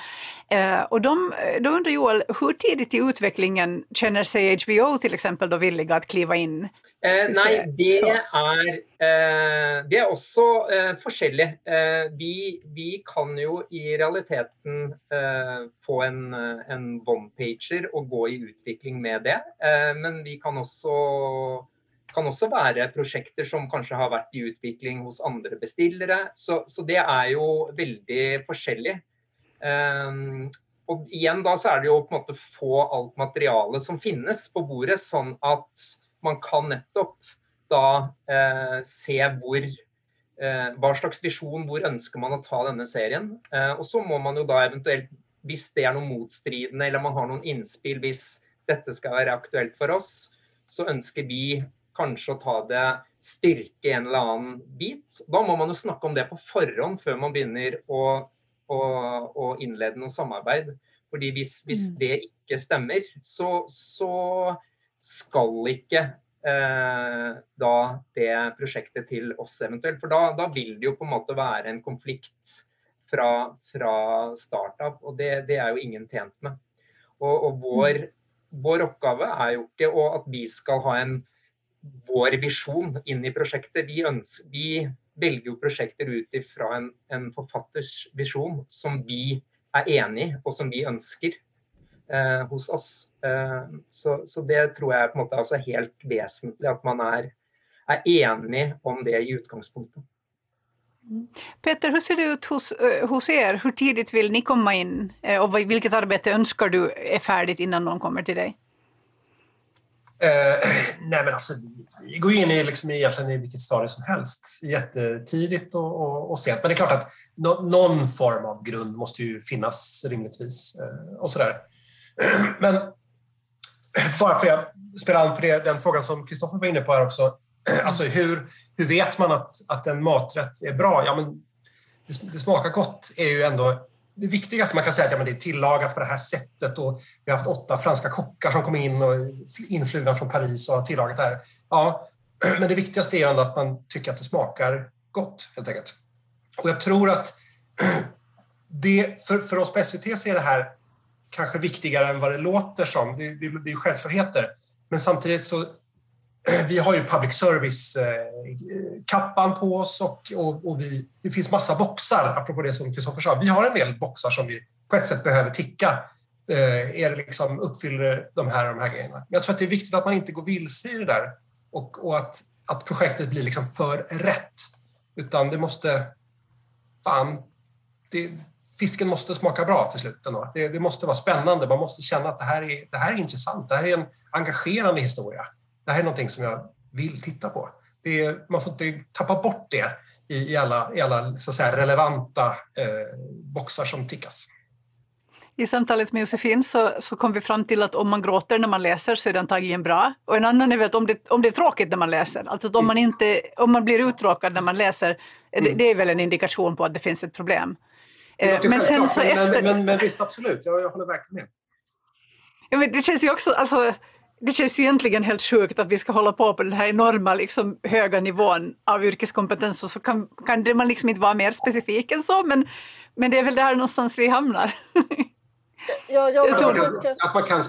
Eh, och de, då undrar Joel, hur tidigt i utvecklingen känner sig HBO till exempel då villiga att kliva in? Eh, nej, det är, eh, det är också eh, forskjellig. Eh, vi, vi kan ju i realiteten eh, få en, en one-pager och gå i utveckling med det. Eh, men vi kan också kan også være prosjekter som kanskje har vært i utvikling hos andre bestillere. Så, så det er jo veldig forskjellig. Um, og igjen da så er det jo på en måte få alt materialet som finnes på bordet, sånn at man kan nettopp da eh, se hvor eh, hva slags visjon, hvor ønsker man å ta denne serien. Eh, og så må man jo da eventuelt, hvis det er noe motstridende eller man har noen innspill, hvis dette skal være aktuelt for oss, så ønsker vi kanskje å ta det styrke en eller annen bit. Da må man jo snakke om det på forhånd før man begynner å, å, å innlede noe samarbeid. Fordi hvis, hvis mm. det ikke stemmer, så, så skal ikke eh, da det prosjektet til oss eventuelt. For da, da, vil det jo på en måte være en konflikt fra, fra start av, og det, det, er jo ingen tjent med. Og, og vår, mm. vår, oppgave er jo ikke at vi skal ha en vår visjon inn i prosjektet. Vi, ønsker, vi velger jo prosjekter ut ifra en, en, forfatters visjon som vi er enig i, og som vi ønsker eh, hos oss. Eh, så, så, det tror jeg på en måte også helt vesentlig, at man er, er enig om det i utgangspunktet. Peter, hur ser det ut hos, eh, hos eh, er? Hur tidigt vill ni komma in? Och vilket arbete önskar du är färdigt innan någon kommer till dig? Eh, nej men alltså, vi går in i, liksom, egentligen i vilket stadie som helst. Jättetidigt och, och, och sent. Men det är klart att no, någon form av grund måste ju finnas rimligtvis. Eh, och sådär. Men bara för att spela an på det, den frågan som Kristoffer var inne på här också. Alltså hur, hur vet man att, att en maträtt är bra? Ja, men det, det smakar gott är ju ändå det viktigaste man kan säga är att ja, det är tillagat på det här sättet och vi har haft åtta franska kockar som kom in och influgna från Paris och har tillagat det här. Ja, men det viktigaste är ändå att man tycker att det smakar gott helt enkelt. Och jag tror att det, för, för oss på SVT så är det här kanske viktigare än vad det låter som. Det, det, det är självklarheter. Men samtidigt så vi har ju public service-kappan eh, på oss och, och, och, vi, det finns massa boxar, apropå det som Kristoffer sa. Vi har en del boxar som vi på ett sätt behöver ticka. är eh, det liksom, uppfyller de här, de här grejerna? Men jag tror att det är viktigt att man inte går vilse i det där och, och att, att projektet blir liksom för rätt. Utan det måste... Fan, det, fisken måste smaka bra till slut. Det, det, måste vara spännande. Man måste känna att det här, är, det här är intressant. Det här är en engagerande historia. Det här är någonting som jag vill titta på. Är, man får inte tappa bort det i, i alla, i alla så säga, relevanta eh, boxar som tickas. I samtalet med Josefin så, så kom vi fram till att om man gråter när man läser så är det antagligen bra. Och en annan är att om det, om det är tråkigt när man läser, alltså om man, inte, om man blir uttråkad när man läser, mm. det, det, är väl en indikation på att det finns ett problem. Eh, men, sen så men, efter... men, men, visst, absolut, jag, jag håller verkligen med. Ja, men det känns ju också, alltså, det känns ju egentligen helt sjukt att vi ska hålla på på den här enorma liksom, höga nivån av yrkeskompetens och så kan, kan man liksom inte vara mer specifik än så, men, men det är väl där någonstans vi hamnar. Ja, jag, att, man kan, att man kan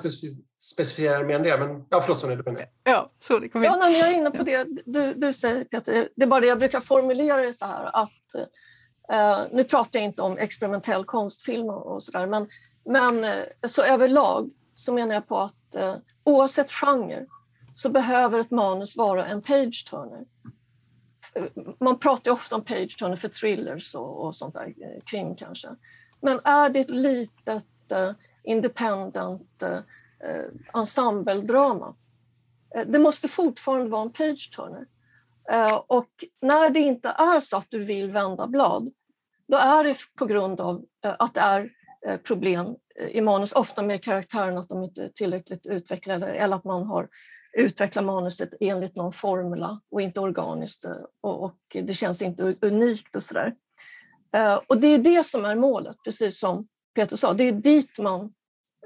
specificera mer än det. Men, ja, förlåt Sonja, du menar. Ja, sorry, kom ja, nej, jag är inne på det du, du säger Peter. Det är bara det jag brukar formulera det så här att Uh, nu pratar jag inte om experimentell konstfilm och, och sådär, men, men uh, så överlag så menar jag på att uh, oavsett genre så behöver ett manus vara en page-turner. Man pratar ofta om page-turner för thrillers och, och sånt där, eh, krim kanske. Men är det ett litet eh, independent eh, ensembledrama, det måste fortfarande vara en page-turner. Och när det inte är så att du vill vända blad, då är det på grund av att det är problem i manus, ofta med karaktären att de inte är tillräckligt utvecklade eller att man har utvecklat manuset enligt någon formula och inte organiskt eh, och, det känns inte unikt och sådär. Eh, och det är det som är målet, precis som Peter sa, det är dit man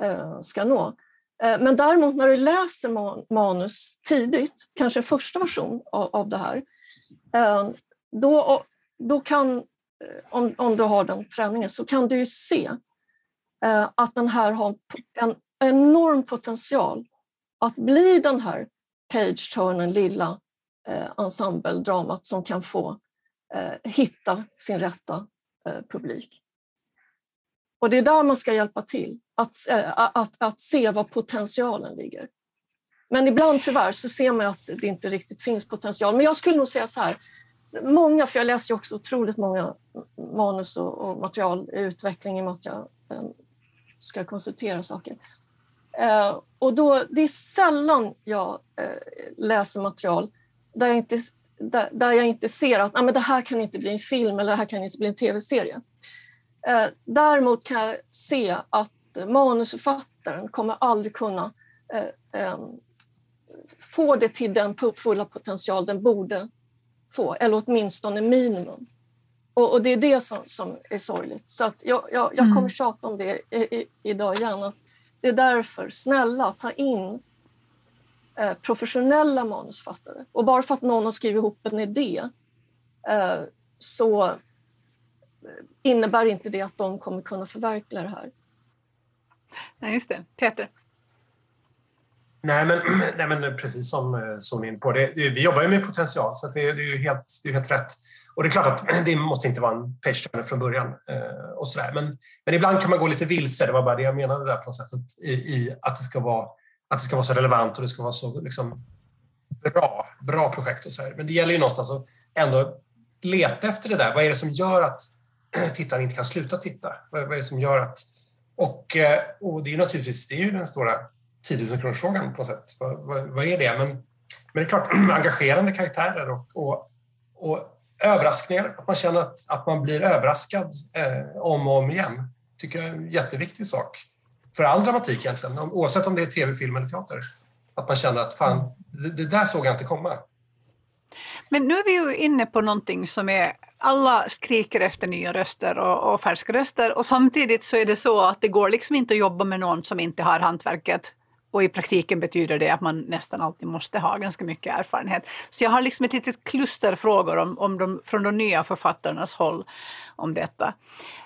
eh, ska nå. Men däremot när du läser manus tidigt, kanske första version av, av det här, då, då kan, om, om du har den träningen, så kan du se Eh, att den här har en enorm potential att bli den här page-turnen, lilla eh, ensembledramat som kan få eh, hitta sin rätta publik. Och det är där man ska hjälpa till, att, eh, att, att se var potentialen ligger. Men ibland tyvärr så ser man att det inte riktigt finns potential. Men jag skulle nog säga så här, många, för jag läser ju också otroligt många manus och, och material i utveckling i och med att jag ska konsultera saker. Eh, och då, det är sällan jag eh, läser material där jag inte, där, där jag inte ser att ah, men det här kan inte bli en film eller det här kan inte bli en tv-serie. Eh, däremot kan jag se att manusförfattaren kommer aldrig kunna eh, ehm, få det till den fulla potential den borde få, eller åtminstone minimum. Och, och det är det som, som, är sorgligt. Så att jag, jag, jag kommer mm. tjata om det i, i, idag igen. Att det är därför, snälla, ta in eh, professionella manusfattare. Och bara för att någon har skrivit ihop en idé eh, så innebär inte det att de kommer kunna förverkliga det här. Nej, just det. Peter? Nej men, nej, men precis som eh, Sonja in på, det, vi jobbar ju med potential så det, det, är ju helt, det är helt rätt. Och det är klart att det måste inte vara en page från början. Eh, och så men, men ibland kan man gå lite vilse, det var bara det jag menade där på något sätt, i, i att, det ska vara, att det ska vara så relevant och det ska vara så liksom, bra, bra projekt. Och så här. Men det gäller ju någonstans att ändå leta efter det där. Vad är det som gör att tittaren inte kan sluta titta. Vad, vad är det som gör att... Och, eh, och det är ju naturligtvis det är ju den stora 10 000 kronorsfrågan på något sätt. Vad, vad, vad, är det? Men, men det är klart, engagerande karaktärer och, och, och överraskningar. Att man känner att, att man blir överraskad eh, om och om igen. tycker jag är en jätteviktig sak. För all dramatik egentligen, oavsett om det är tv, film eller teater. Att man känner att fan, det, det där såg jag inte komma. Men nu är vi ju inne på någonting som är alla skriker efter nya röster och, och, färska röster och samtidigt så är det så att det går liksom inte att jobba med någon som inte har hantverket och i praktiken betyder det att man nästan alltid måste ha ganska mycket erfarenhet. Så jag har liksom ett litet kluster frågor om, om de, från de nya författarnas håll om detta.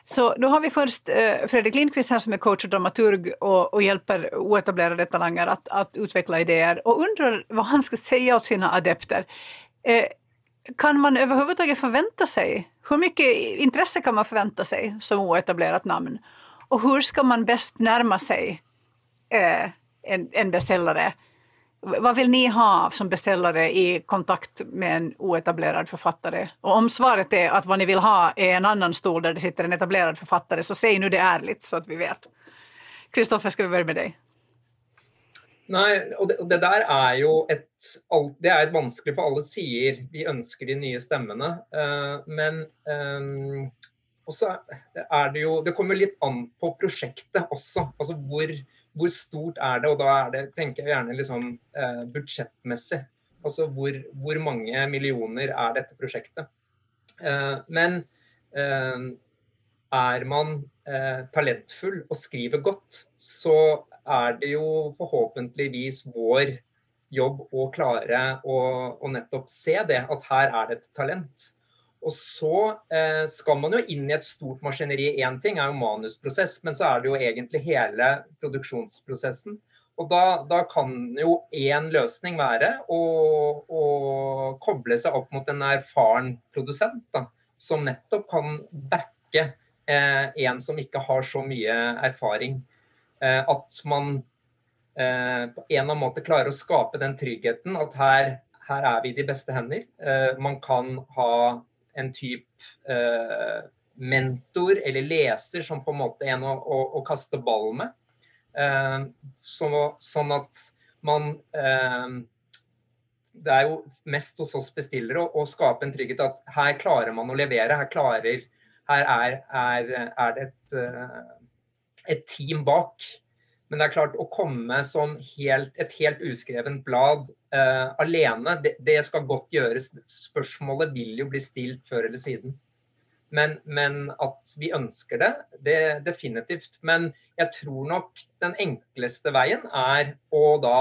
Så då har vi först eh, Fredrik Lindqvist här som är coach och dramaturg och, och hjälper oetablerade talanger att, att utveckla idéer och undrar vad han ska säga åt sina adepter. Eh, kan man överhuvudtaget förvänta sig, hur mycket intresse kan man förvänta sig som oetablerat namn? Och hur ska man bäst närma sig eh, en, en beställare. Vad vill ni ha som beställare i kontakt med en oetablerad författare? Och om svaret är att vad ni vill ha är en annan stol där det sitter en etablerad författare, så säg nu det ärligt så att vi vet. Kristoffer, ska vi börja med dig? Nej, och det, och det där är ju ett, det är ett vanskligt på alla sidor. Vi önskar de nya stämmorna, uh, men um, och så är det ju, det kommer lite an på projektet också, alltså hur hvor stort er det? Og da er det, tenker jeg gjerne liksom eh, budsjettmessig. Altså hvor, hvor, mange millioner er dette prosjektet? Eh, men eh, er man eh, talentfull og skriver godt, så er det jo forhåpentligvis vår jobb å klare å, å nettopp se det, at her er det et talent. Og så eh, skal man jo inn i et stort maskineri. Én ting er jo manusprosess, men så er det jo egentlig hele produksjonsprosessen. Og da, da kan jo én løsning være å, å, koble seg opp mot en erfaren produsent, da, som nettopp kan backe eh, en som ikke har så mye erfaring. Eh, at man eh, på en eller annen måte klarer å skape den tryggheten at her, her er vi i de beste hender. Eh, man kan ha en typ eh, mentor eller leser som på en måte en å, å, å kaste ball med. Eh, så, sånn at man eh, Det er jo mest hos oss bestillere å, å, skape en trygghet at her klarer man å levere. Her, klarer, her er, er, er det et, et eh, team bak. Men det er klart, å komme som helt, et helt uskrevet blad uh, alene, det, det, skal godt gjøres. Spørsmålet vil jo bli stilt før eller siden. Men, men at vi ønsker det, det definitivt. Men jeg tror nok den enkleste veien er å da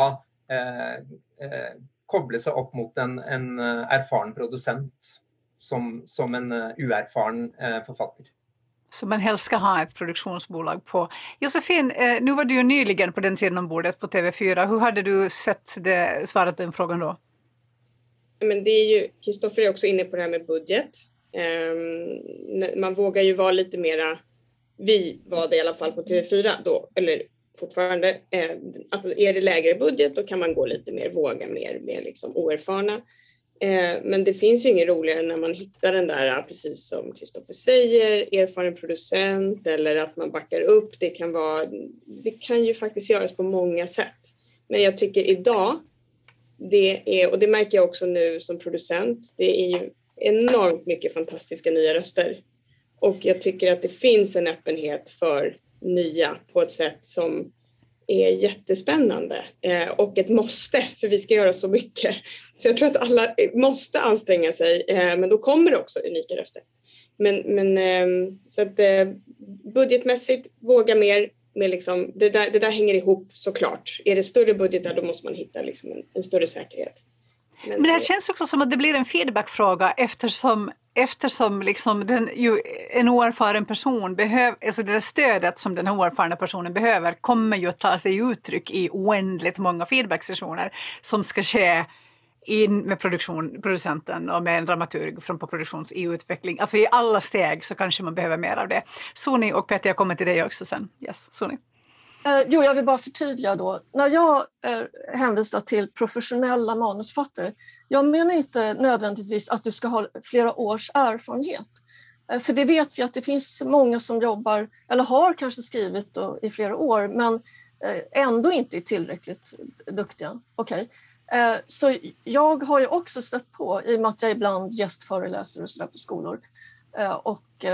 uh, uh, koble seg opp mot en, en erfaren produsent som, som en uerfaren forfatter som man helst ska ha ett produktionsbolag på. Josefin, eh, nu var du ju nyligen på den sidan om bordet på TV4. Hur hade du sett det, svarat den frågan då? Men det är ju, Kristoffer är också inne på det här med budget. Ehm, man vågar ju vara lite mera, vi var det i alla fall på TV4 då, eller fortfarande, ehm, att är det lägre budget då kan man gå lite mer, våga mer med liksom oerfarna. Eh, men det finns ju inget roligare när man hittar den där, precis som Kristoffer säger, erfaren producent eller att man backar upp. Det kan, vara, det kan ju faktiskt göras på många sätt. Men jag tycker idag, det är, och det märker jag också nu som producent, det är ju enormt mycket fantastiska nya röster. Och jag tycker att det finns en öppenhet för nya på ett sätt som är jättespännande eh, och ett måste, för vi ska göra så mycket. Så jag tror att alla eh, måste anstränga sig, eh, men då kommer det också unika röster. Men, men så att budgetmässigt, våga mer. Med liksom, det, där, det där hänger ihop såklart. Är det större budgetar då måste man hitta liksom en, en större säkerhet. Men, det känns också som att det blir en feedbackfråga eftersom eftersom liksom den, ju, en oerfaren person behöver, alltså det stödet som den oerfarna personen behöver kommer ju att ta sig uttryck i oändligt många feedbacksessioner som ska ske in med produktion, producenten och med en dramaturg från på produktions i utveckling. Alltså i alla steg så kanske man behöver mer av det. Soni och Petter, jag kommer till dig också sen. Yes, Soni. Eh, jo, jag vill bara förtydliga då. När jag eh, hänvisar till professionella manusfattare jag menar inte nödvändigtvis att du ska ha flera års erfarenhet. Eh, för det vet vi att det finns många som jobbar, eller har kanske skrivit då, i flera år, men ändå inte är tillräckligt duktiga. Okay. Så jag har ju också stött på, i och med att jag ibland gästföreläser och så på skolor och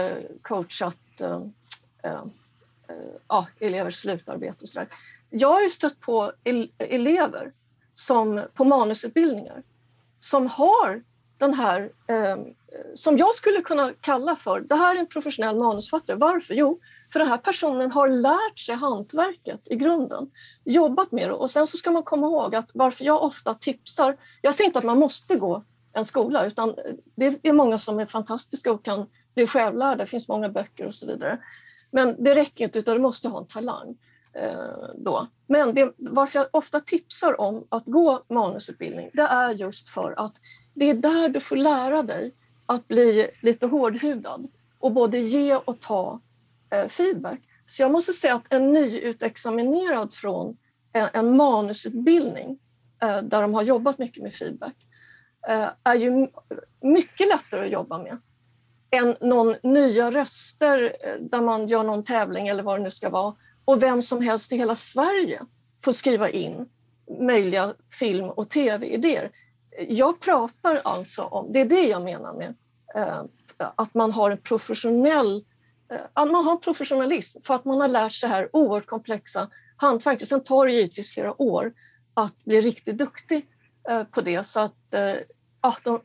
coachat Eh, ja, elevers slutarbete och sådär. Jag har ju stött på elever som, på manusutbildningar som har den här, eh, som jag skulle kunna kalla för, det här är en professionell manusfattare. Varför? Jo, För den här personen har lärt sig hantverket i grunden, jobbat med det och sen så ska man komma ihåg att varför jag ofta tipsar, jag säger inte att man måste gå en skola utan det är många som är fantastiska och kan bli självlärda, det finns många böcker och så vidare. Men det räcker inte utan du måste ha en talang. Eh, då. Men det, varför jag ofta tipsar om att gå manusutbildning, det är just för att det är där du får lära dig att bli lite hårdhudad och både ge och ta eh, feedback. Så jag måste säga att en nyutexaminerad från en, en manusutbildning eh, där de har jobbat mycket med feedback eh, är ju mycket lättare att jobba med än någon nya röster eh, där man gör någon tävling eller vad det nu ska vara och vem som helst i hela Sverige får skriva in möjliga film och tv-idéer. Jag pratar alltså om, det är det jag menar med eh, att man har en professionell eh, att man har professionalism för att man har lärt sig här oerhört komplexa hantverk. Sen tar det givetvis flera år att bli riktigt duktig eh, på det. Så att, ja, de,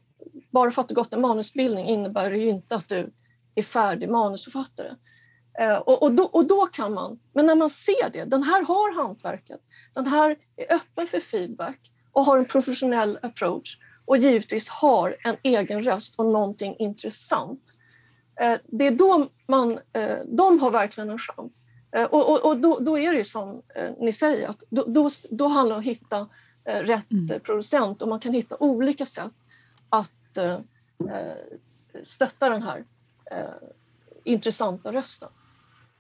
bara för att du gått en manusbildning innebär det ju inte att du är färdig manusförfattare. Eh, och, och, då, och då kan man, men när man ser det, den här har hantverket, den här är öppen för feedback och har en professionell approach och givetvis har en egen röst och någonting intressant. Eh, det är då man, eh, de har verkligen en chans. Och, och, och då, då, är det ju som ni säger, att då, då, då handlar det om att hitta rätt mm. producent och man kan hitta olika sätt att stötta den här intressanta rösten.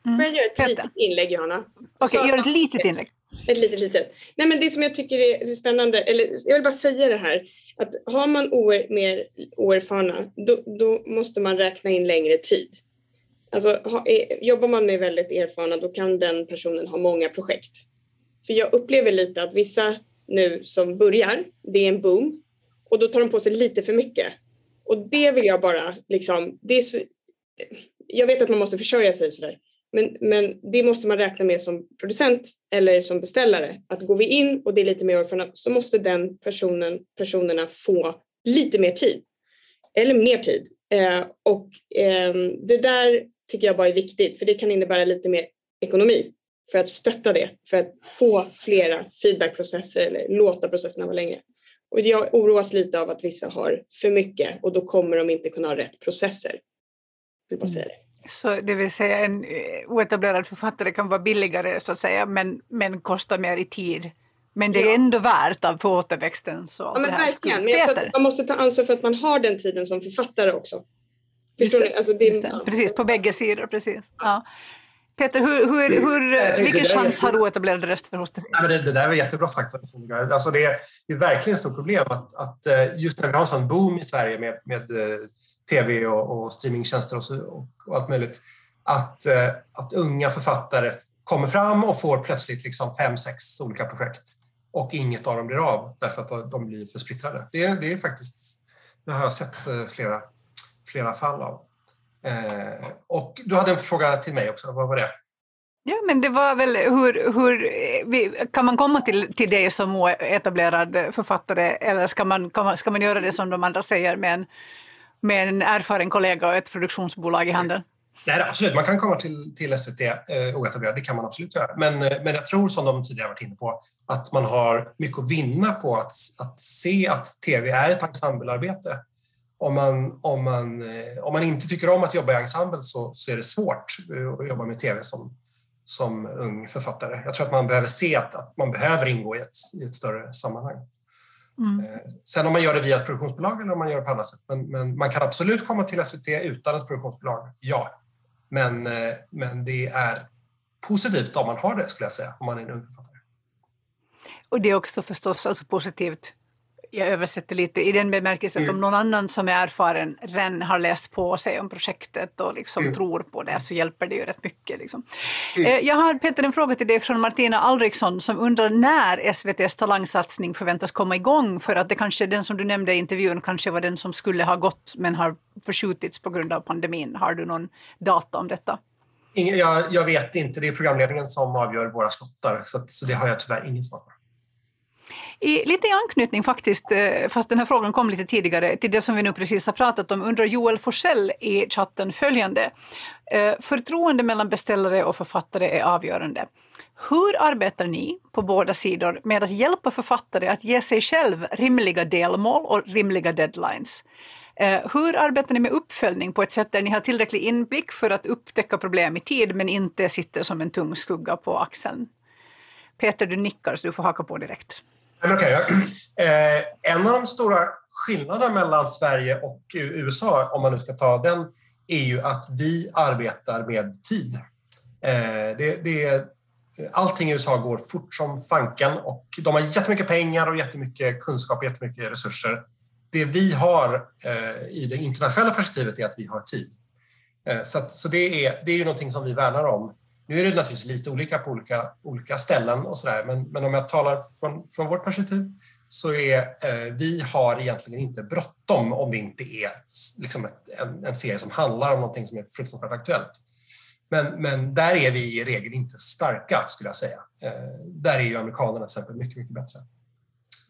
Mm. Får jag göra ett Peter. litet inlägg, Johanna? Okej, okay, gör ett litet inlägg. Ett litet, litet. Nej, men det som jag tycker är spännande, eller jag vill bara säga det här, att har man oer, mer oerfarna, då, då måste man räkna in längre tid. Alltså, ha, jobbar man med väldigt erfarna, då kan den personen ha många projekt. För jag upplever lite att vissa nu som börjar, det är en boom, och då tar de på sig lite för mycket. Och det vill jag bara liksom, det är så, jag vet att man måste försörja sig sådär, men, men det måste man räkna med som producent eller som beställare. Att går vi in och det är lite mer erfarenhet så måste den personen, personerna få lite mer tid. Eller mer tid. Eh, och eh, det där tycker jag bara är viktigt för det kan innebära lite mer ekonomi för att stötta det, för att få flera feedbackprocesser eller låta processerna vara längre. Och jag oroas lite av att vissa har för mycket och då kommer de inte kunna ha rätt processer. Jag vill bara säga det. Så det vill säga en eh, oetablerad författare kan vara billigare så att säga men, men kostar mer i tid. Men det är ja. ändå värt av på återväxten. Så ja, men verkligen. Men man måste ta ansvar för att man har den tiden som författare också. Förstår det, alltså det, det. Precis, på bägge sidor. Precis. Ja. Peter, hur, hur, hur, vilken chans har oetablerade röster hos dig? Ja, det, det där var jättebra sagt. Alltså det, är, verkligen ett stort problem att, att eh, just när vi har en sån boom i Sverige med, med eh, tv och, och streamingtjänster och, så, och, och, allt möjligt. Att, eh, att unga författare kommer fram och får plötsligt liksom fem, sex olika projekt och inget av dem blir av därför att de blir för splittrade. Det, det är faktiskt, det har jag sett eh, flera, flera fall av. Eh, och du hade en fråga till mig också, vad var det? Ja, men det var väl hur, hur kan man komma till, till det som etablerad författare eller ska man, ska man göra det som de andra säger med en med en erfaren kollega och ett produktionsbolag i handen? Nej, absolut, man kan komma till, till SVT eh, oetablerad, det kan man absolut göra. Men, eh, men jag tror, som de tidigare varit inne på, att man har mycket att vinna på att, att se att tv är ett ensemblearbete. Om man, om, man, eh, om man inte tycker om att jobba i ensemble så, så är det svårt eh, att jobba med tv som, som ung författare. Jag tror att man behöver se att, att man behöver ingå i ett, i ett större sammanhang. Mm. Eh, sen om man gör det via ett produktionsbolag eller om man gör det på annat sätt. Men, men, man kan absolut komma till SVT utan ett produktionsbolag, ja. Men, men det är positivt om man har det, skulle jag säga, om man är en ung författare. Och det är också förstås alltså positivt jag översätter lite i den bemärkelsen mm. att om någon annan som är erfaren redan har läst på sig om projektet och liksom mm. tror på det så hjälper det ju rätt mycket. Liksom. Mm. Eh, jag har Peter en fråga till dig från Martina Alriksson som undrar när SVTs talangsatsning förväntas komma igång för att det kanske den som du nämnde i intervjun kanske var den som skulle ha gått men har förskjutits på grund av pandemin. Har du någon data om detta? Ingen, jag, jag, vet inte, det är programledningen som avgör våra slottar så, så det har jag tyvärr ingen svar på. I, lite i anknytning faktiskt, eh, fast den här frågan kom lite tidigare, till det som vi nu precis har pratat om, undrar Joel Forsell i chatten följande. Eh, förtroende mellan beställare och författare är avgörande. Hur arbetar ni på båda sidor med att hjälpa författare att ge sig själv rimliga delmål och rimliga deadlines? Eh, hur arbetar ni med uppföljning på ett sätt där ni har tillräcklig inblick för att upptäcka problem i tid men inte sitter som en tung skugga på axeln? Peter, du nickar så du får haka på direkt. Okay. Eh, en av de stora skillnaderna mellan Sverige och USA, om man nu ska ta den, är ju att vi arbetar med tid. Eh, det, det, allting i USA går fort som fanken och de har jättemycket pengar och jättemycket kunskap och jättemycket resurser. Det vi har eh, i det internationella perspektivet är att vi har tid. Eh, så, att, så det, är, det är ju någonting som vi värnar om. Nu är det naturligtvis lite olika på olika, olika ställen och sådär, men, men om jag talar från, från vårt perspektiv så är eh, vi har egentligen inte bråttom om det inte är liksom ett, en, en, serie som handlar om någonting som är fruktansvärt aktuellt. Men, men där är vi i regel inte starka, skulle jag säga. Eh, där är ju amerikanerna till exempel mycket, mycket bättre.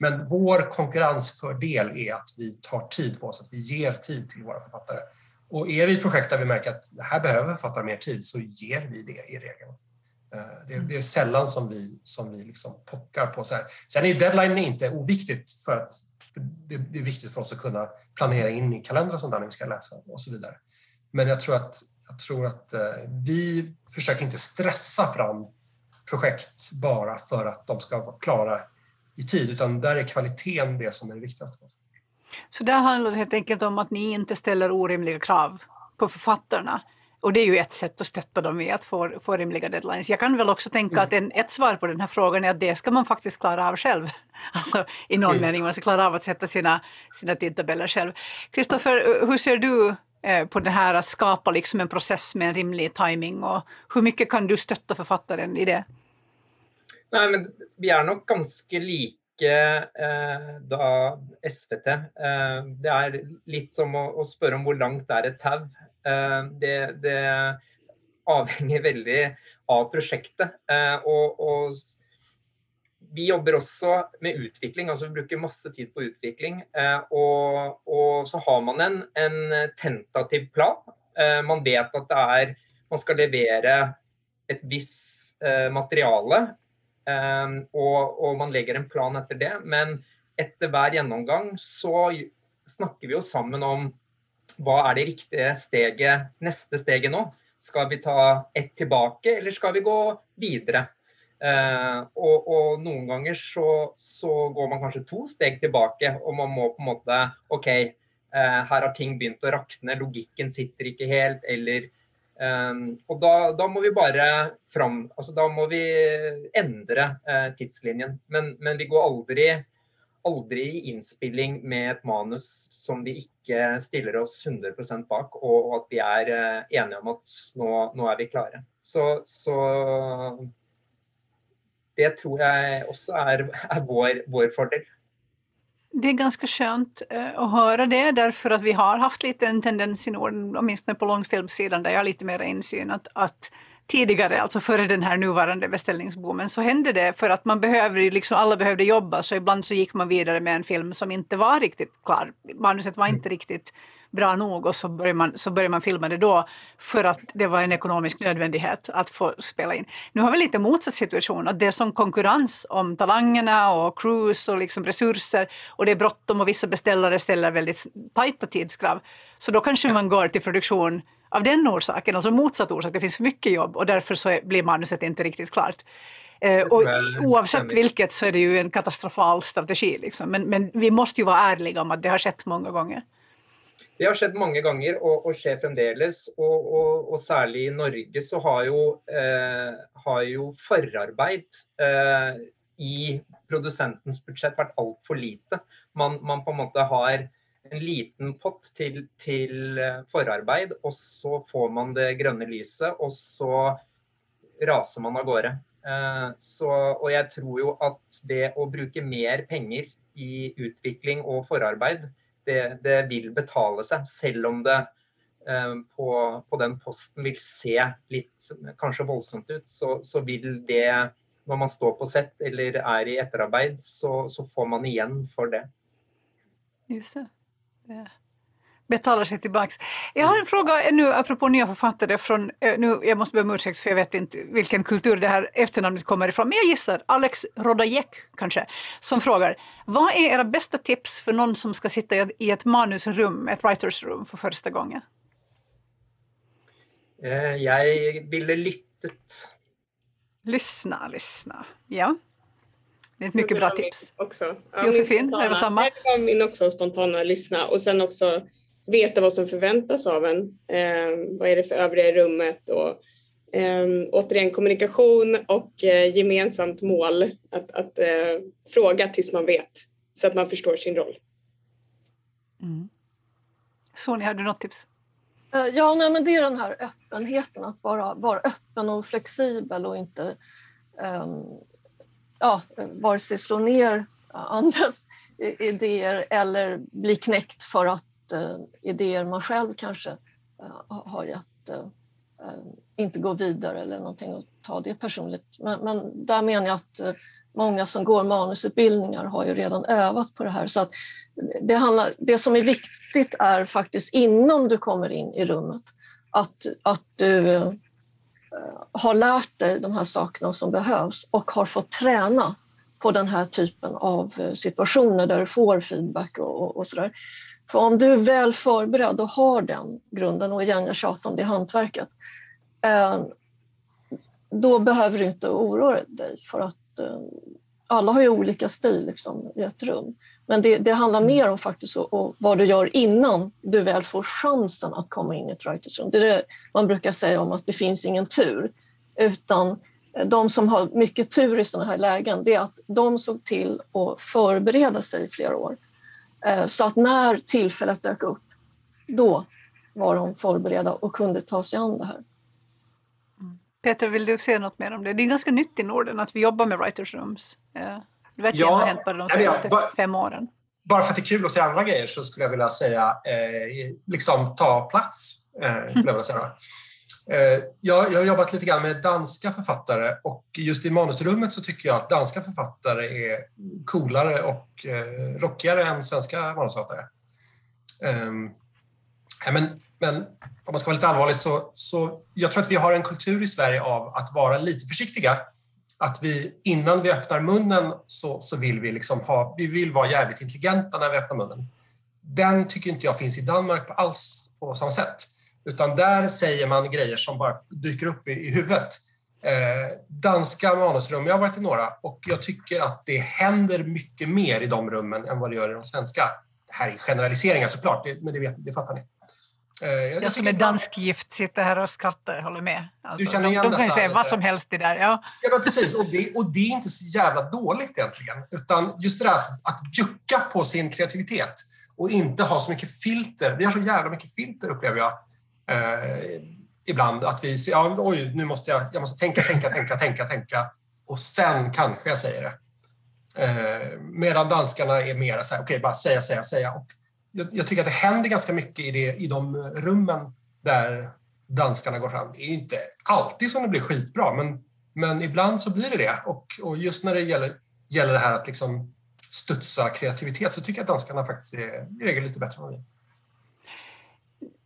Men vår konkurrensfördel är att vi tar tid på oss, att vi ger tid till våra författare. Och är vi ett projekt där vi märker att det här behöver fatta mer tid så ger vi det i regel. Det eh, det, det är sällan som vi, som vi liksom pockar på så här. Sen är deadline inte oviktigt för att för det, det, är viktigt för oss att kunna planera in i kalendrar som där när vi ska läsa och så vidare. Men jag tror att, jag tror att eh, vi försöker inte stressa fram projekt bara för att de ska vara klara i tid, utan där är kvaliteten det som är det viktigaste. Så där handlar det helt enkelt om att ni inte ställer orimliga krav på författarna. Och det är ju ett sätt att stötta dem i att få, få rimliga deadlines. Jag kan väl också tänka mm. att en, ett svar på den här frågan är att det ska man faktiskt klara av själv. Alltså i någon mm. mening, man ska klara av att sätta sina, sina tidtabeller själv. Kristoffer, hur ser du eh, på det här att skapa liksom en process med en rimlig timing och hur mycket kan du stötta författaren i det? Nej, men vi är nog ganska lika eh, da SVT. Eh, det är lite som att å spørre om hur långt er et tau. Eh, det, det, avhenger veldig av projektet. Eh, og, vi jobbar också med utveckling, altså vi bruker masse tid på utveckling. Eh, och, så har man en, en tentativ plan. Eh, man vet att det er man ska leverera ett visst eh, material Ehm, og, og, man legger en plan etter det. Men etter hver gjennomgang så snakker vi jo sammen om hva er det riktige steget, neste steget nå. Skal vi ta ett tilbake, eller skal vi gå videre? Uh, og, og, noen ganger så, så, går man kanskje to steg tilbake, og man må på en måte OK, uh, her har ting begynt å rakne, logikken sitter ikke helt, eller Um, og da, da, må vi bare fram altså Da må vi endre uh, tidslinjen. Men, men, vi går aldri, aldri i innspilling med et manus som vi ikke stiller oss 100% bak, og, og at vi er uh, enige om at nå, nå, er vi klare. Så, så, det tror jeg också är er vår, vår fordel. Det är ganska skönt eh, att höra det därför att vi har haft lite en tendens i Norden, åtminstone på långfilmsidan där jag har lite mer insyn, att, att tidigare, alltså före den här nuvarande beställningsboomen, så hände det för att man behövde, liksom alla behövde jobba så ibland så gick man vidare med en film som inte var riktigt klar. Manuset var inte riktigt bra nog och så började, man, så började man filma det då för att det var en ekonomisk nödvändighet att få spela in. Nu har vi lite motsatt situation, att det är som konkurrens om talangerna och crews och liksom resurser och det är bråttom och vissa beställare ställer väldigt tajta tidskrav. Så då kanske man går till produktion av den orsaken, alltså motsatt orsak, det finns för mycket jobb och därför så blir manuset inte riktigt klart. Eh, och oavsett vilket så är det ju en katastrofal strategi. Liksom. Men, men vi måste ju vara ärliga om att det har skett många gånger. Det har skjedd mange ganger og, og skjer fremdeles. Og, og, og, særlig i Norge så har jo, eh, har jo forarbeid eh, i produsentens budsjett vært altfor lite. Man, man, på en måte har en liten pott til, til eh, forarbeid, og så får man det grønne lyset, og så raser man av gårde. Eh, så, og jeg tror jo at det å bruke mer penger i utvikling og forarbeid, det, det vil betale seg, selv om det eh, på, på, den posten vil se litt kanskje voldsomt ut, så, så, vil det når man står på sett eller er i etterarbeid, så, så får man igjen for det. Just det. det betalar sig tillbaks. Jag har en fråga nu apropå nya författare från, eh, nu, jag måste be om ursäkt för jag vet inte vilken kultur det här efternamnet kommer ifrån, men jag gissar Alex Rodajek kanske, som frågar vad är era bästa tips för någon som ska sitta i ett manusrum, ett writers room för första gången? Eh, jag ville lyttet. Lyssna, lyssna. Ja. Det är ett mycket bra tips. Också. Ja, Josefin, är det samma? Det var min också, spontana lyssna och sen också veta vad som förväntas av en. Eh, vad är det för övriga i rummet och eh, återigen kommunikation och eh, gemensamt mål. Att, att eh, fråga tills man vet så att man förstår sin roll. Mm. Sonja, har du något tips? Eh, ja, nej, men det är den här öppenheten, att vara, vara öppen och flexibel och inte um, ja, vare sig slå ner andras idéer eller bli knäckt för att Eh, idéer man själv kanske eh, har gett eh, inte går vidare eller någonting och ta det personligt. Men, men där menar jag att många som går manusutbildningar har ju redan övat på det här. Så att det, handlar, det som är viktigt är faktiskt innan du kommer in i rummet att, att du har lärt dig de här sakerna som behövs och har fått träna på den här typen av situationer där du får feedback och, och, och sådär. För om du är väl förberedd och har den grunden, och igen jag tjatar om det hantverket, eh, då behöver du inte oroa dig för att eh, alla har ju olika stil liksom, i ett rum. Men det, det handlar mer om faktiskt och, och vad du gör innan du väl får chansen att komma in i ett writers room. Det är det man brukar säga om att det finns ingen tur, utan eh, de som har mycket tur i sådana här lägen, det är att de såg till att förbereda sig i flera år. Eh, så att när tillfället dök upp, då var de förberedda och kunde ta sig an det här. Mm. Peter, vill du säga något mer om det? Det är ganska nytt i Norden att vi jobbar med writers rooms. Eh, det verkar ja, ha hänt bara de senaste bara, fem åren. Bara för att det är kul att se andra grejer så skulle jag vilja säga eh, liksom ta plats. Eh, jag vilja säga. Eh, jag, jag har jobbat lite grann med danska författare och just i manusrummet så tycker jag att danska författare är coolare och eh, rockigare än svenska manusförfattare. Ehm, men, men om man ska vara lite allvarlig så, så jag tror att vi har en kultur i Sverige av att vara lite försiktiga att vi innan vi öppnar munnen så, så vill vi liksom ha, vi vill vara jävligt intelligenta när vi öppnar munnen. Den tycker inte jag finns i Danmark på alls på samma sätt. Utan där säger man grejer som bara dyker upp i, i huvudet. Eh, danska manusrum, jag har varit i några och jag tycker att det händer mycket mer i de rummen än vad det gör i de svenska. Det här är generaliseringar såklart, det, men det, vet, det fattar ni. Eh, jag, jag som är danskgift sitter här och skrattar, håller med. Alltså, du känner igen de, de kan ju säga vad som helst det där. Ja, ja precis. Och det, och det är inte så jävla dåligt egentligen. Utan just det där att, att jucka på sin kreativitet och inte ha så mycket filter. Vi har så jävla mycket filter upplever jag. Eh, ibland att vi ser ja, oj, nu måste jag, jag måste tänka, tänka, tänka, tänka, tänka och sen kanske jag säger det. Eh, medan danskarna är mer så här, okej, okay, bara säga, säga, säga. Och jag, jag, tycker att det händer ganska mycket i, det, i de rummen där danskarna går fram. Det är inte alltid som det blir skitbra, men, men ibland så blir det det. Och, och just när det gäller, gäller det här att liksom studsa kreativitet så tycker jag att danskarna faktiskt är i regel lite bättre än vi.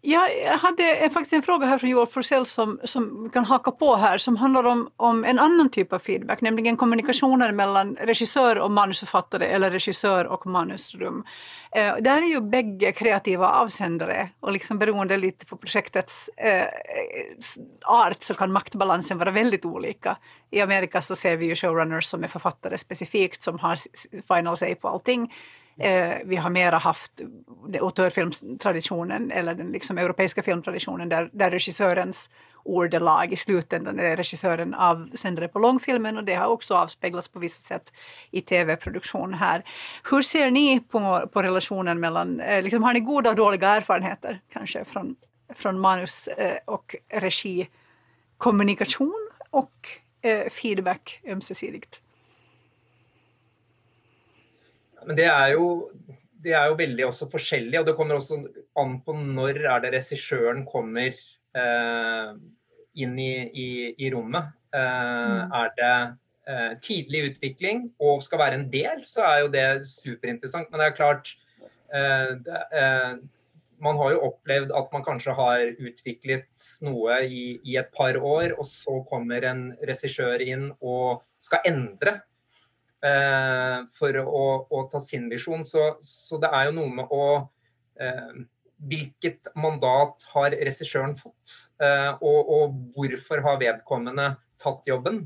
Jag hade faktiskt en fråga här från Joel Forsell som, som kan haka på här, som handlar om, om en annan typ av feedback, nämligen kommunikationen mellan regissör och manusförfattare eller regissör och manusrum. Eh, där är ju bägge kreativa avsändare och liksom beroende lite på projektets eh, art så kan maktbalansen vara väldigt olika. I Amerika så ser vi ju showrunners som är författare specifikt som har final say på allting. Eh, vi har mera haft autorfilmstraditionen eller den liksom europeiska filmtraditionen där, där regissörens ordelag i slutändan är regissören avsändare på långfilmen och det har också avspeglats på vissa sätt i tv-produktion här. Hur ser ni på, på relationen mellan, eh, liksom, har ni goda och dåliga erfarenheter kanske från, från manus eh, och regi, kommunikation och eh, feedback ömsesidigt? Men det er jo, det er jo veldig også forskjellig, og det kommer også an på når er det regissøren kommer eh, inn i, i, i rommet. Eh, mm. Er det eh, tidlig utvikling og skal være en del, så er jo det superinteressant. Men det er klart eh, det, eh, man har jo opplevd at man kanskje har utviklet noe i, i et par år, og så kommer en regissør inn og skal endre Eh, for å, å, ta sin visjon. Så, så, det er jo noe med å eh, Hvilket mandat har regissøren fått? Eh, og, og, hvorfor har vedkommende tatt jobben?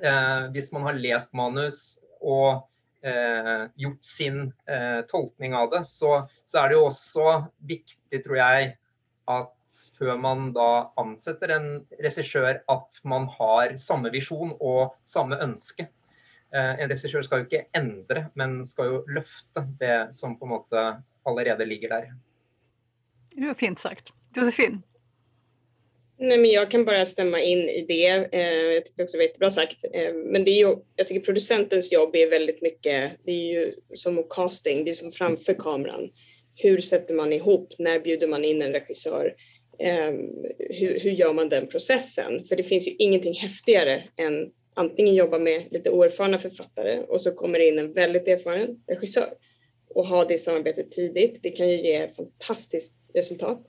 Eh, hvis man har lest manus og eh, gjort sin eh, tolkning av det, så, så, er det jo også viktig, tror jeg, at før man da ansetter en regissør, at man har samme visjon og samme ønske. Eh, en regissør skal jo ikke endre, men skal jo løfte det som på en måte allerede ligger der. Det var fint sagt. Josefin? Nej, men jag kan bara stämma in i det. Eh, jag tyckte också det var jättebra sagt. Eh, men det är ju, jag tycker producentens jobb är väldigt mycket, det är ju som casting, det är som framför kameran. Hur sätter man ihop? När bjuder man in en regissör? Eh, hur, hur gör man den processen? För det finns ju ingenting häftigare än antingen jobba med lite oerfarna författare och så kommer det in en väldigt erfaren regissör och ha det samarbetet tidigt. Det kan ju ge fantastiskt resultat.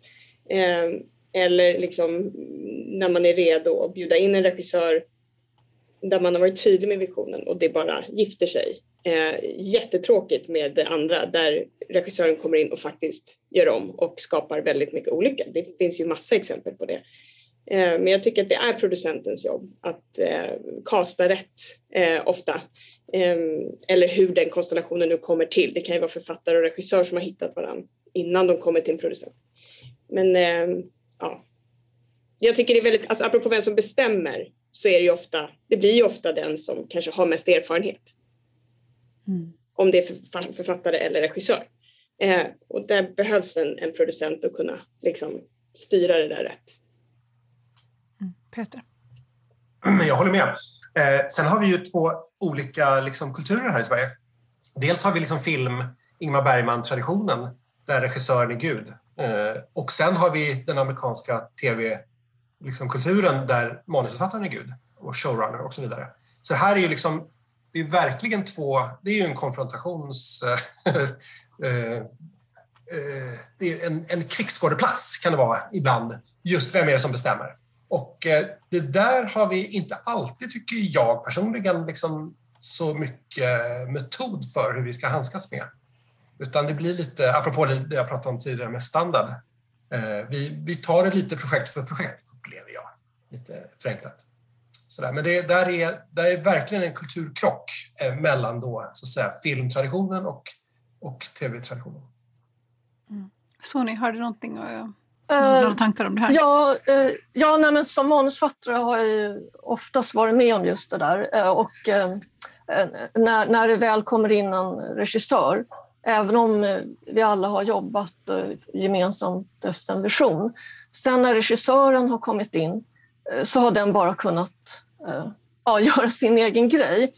Ehm, eller liksom när man är redo att bjuda in en regissör där man har varit tydlig med visionen och det bara gifter sig. Ehm, jättetråkigt med det andra där regissören kommer in och faktiskt gör om och skapar väldigt mycket olycka. Det finns ju massa exempel på det. Eh, men jag tycker att det är producentens jobb att eh, kasta rätt eh, ofta. Eh, eller hur den konstellationen nu kommer till. Det kan ju vara författare och regissör som har hittat varandra innan de kommer till en producent. Men eh, ja. Jag tycker det är väldigt, alltså apropå vem som bestämmer så är det ju ofta, det blir ju ofta den som kanske har mest erfarenhet. Mm. Om det är författare eller regissör. Eh, och där behövs en, en producent att kunna liksom styra det där rätt. Peter? Jag håller med. Eh, sen har vi ju två olika liksom, kulturer här i Sverige. Dels har vi liksom film, Ingmar Bergman-traditionen, där regissören är Gud. Eh, och sen har vi den amerikanska tv-kulturen liksom, där manusförfattaren är Gud och showrunner och så vidare. Så här är ju liksom, det är verkligen två, det är ju en konfrontations... Eh, eh, eh, det är en, en krigsskådeplats kan det vara ibland, just vem är det som bestämmer. Och eh, det där har vi inte alltid, tycker jag personligen, liksom så mycket metod för hur vi ska handskas med. Utan det blir lite, apropå det jag pratade om tidigare med standard, eh, vi, vi tar det lite projekt för projekt, upplever jag. Lite förenklat. Sådär. Men det där är, där är verkligen en kulturkrock eh, mellan då, så att säga, filmtraditionen och, och tv-traditionen. Mm. Sony, har du någonting att några uh, tankar om det här? Ja, uh, ja nej, men som manusfattare har jag ju oftast varit med om just det där. Uh, och när, när det väl kommer in en regissör Även om eh, vi alla har jobbat eh, gemensamt efter en vision. Sen när regissören har kommit in eh, så har den bara kunnat ja, göra sin egen grej.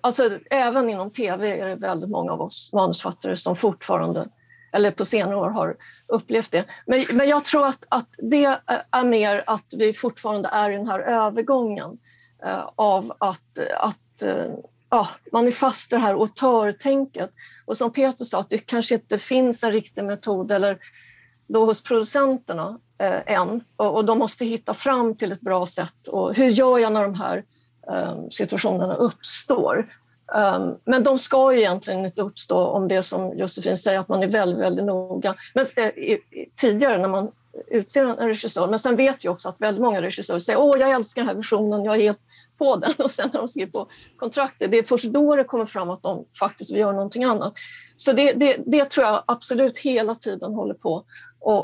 Alltså, även inom tv är det väldigt många av oss manusfattare som fortfarande, eller på senare år, har upplevt det. Men, men jag tror att, att det är mer att vi fortfarande är i den här övergången eh, av att, att eh, ja, man är fast i det här autörtänket. Och som Peter sa, att det kanske inte finns en riktig metod eller då hos producenterna eh, än. Och, och, de måste hitta fram till ett bra sätt. Och hur gör jag när de här eh, situationerna uppstår? Um, men de ska ju egentligen inte uppstå om det som Josefin säger, att man är väldigt, väldigt noga. Men eh, tidigare när man utser en regissör, men sen vet vi också att väldigt många regissörer säger åh, jag älskar den här versionen, jag är helt på den och sen när de skriver på kontraktet, det är först då det kommer fram att de faktiskt vill göra någonting annat. Så det, det, det tror jag absolut hela tiden håller på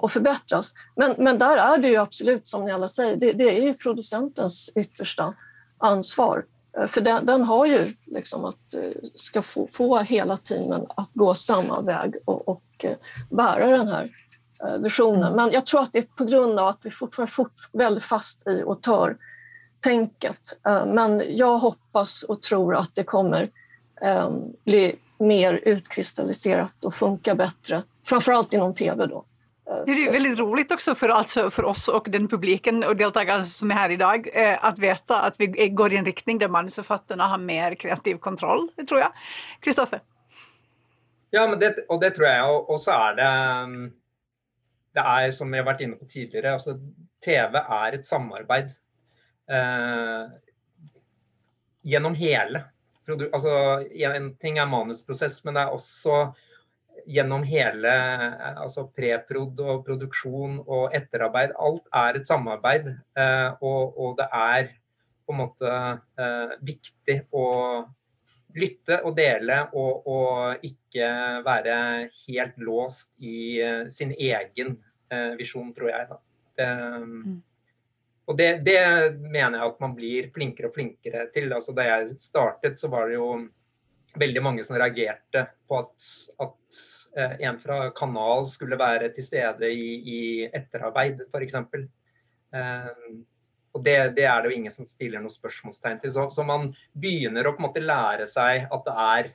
att förbättras. Men, men där är det ju absolut, som ni alla säger, det, det är ju producentens yttersta ansvar. Eh, för den, den har ju liksom att eh, ska få, få hela teamen att gå samma väg och, och eh, bära den här visionen. Men jag tror att det är på grund av att vi fortfarande är fort, väldigt fast i autör tänket. Eh, men jag hoppas och tror att det kommer eh, bli mer utkristalliserat och funka bättre, framförallt inom tv. Då. Det är väldigt roligt också för, alltså för oss och den publiken och deltagarna som är här idag eh, att veta att vi eh, går i en riktning där manusförfattarna har mer kreativ kontroll, tror jag. Kristoffer? Ja, men det, och det tror jag. Och, och så är det mm, det är som vi varit inne på tidigare, alltså, TV är ett samarbete eh, genom hela. Alltså, en ting är manusprocess men det är också gjennom hele altså preprod og produksjon og etterarbeid. Alt er et samarbeid. Eh, og, og, det er på en måte eh, viktig å lytte og dele og, og ikke være helt låst i uh, sin egen visjon, tror jeg. Um, mm. Og det, det, mener jeg at man blir flinkere og flinkere til. Altså, da jeg startet, så var det jo veldig mange som reagerte på at, at eh, en fra kanal skulle være til stede i, i etterarbeid, f.eks. Eh, og det, det, er det jo ingen som stiller noe spørsmålstegn til. Så, så, man begynner å på en måte lære seg at det er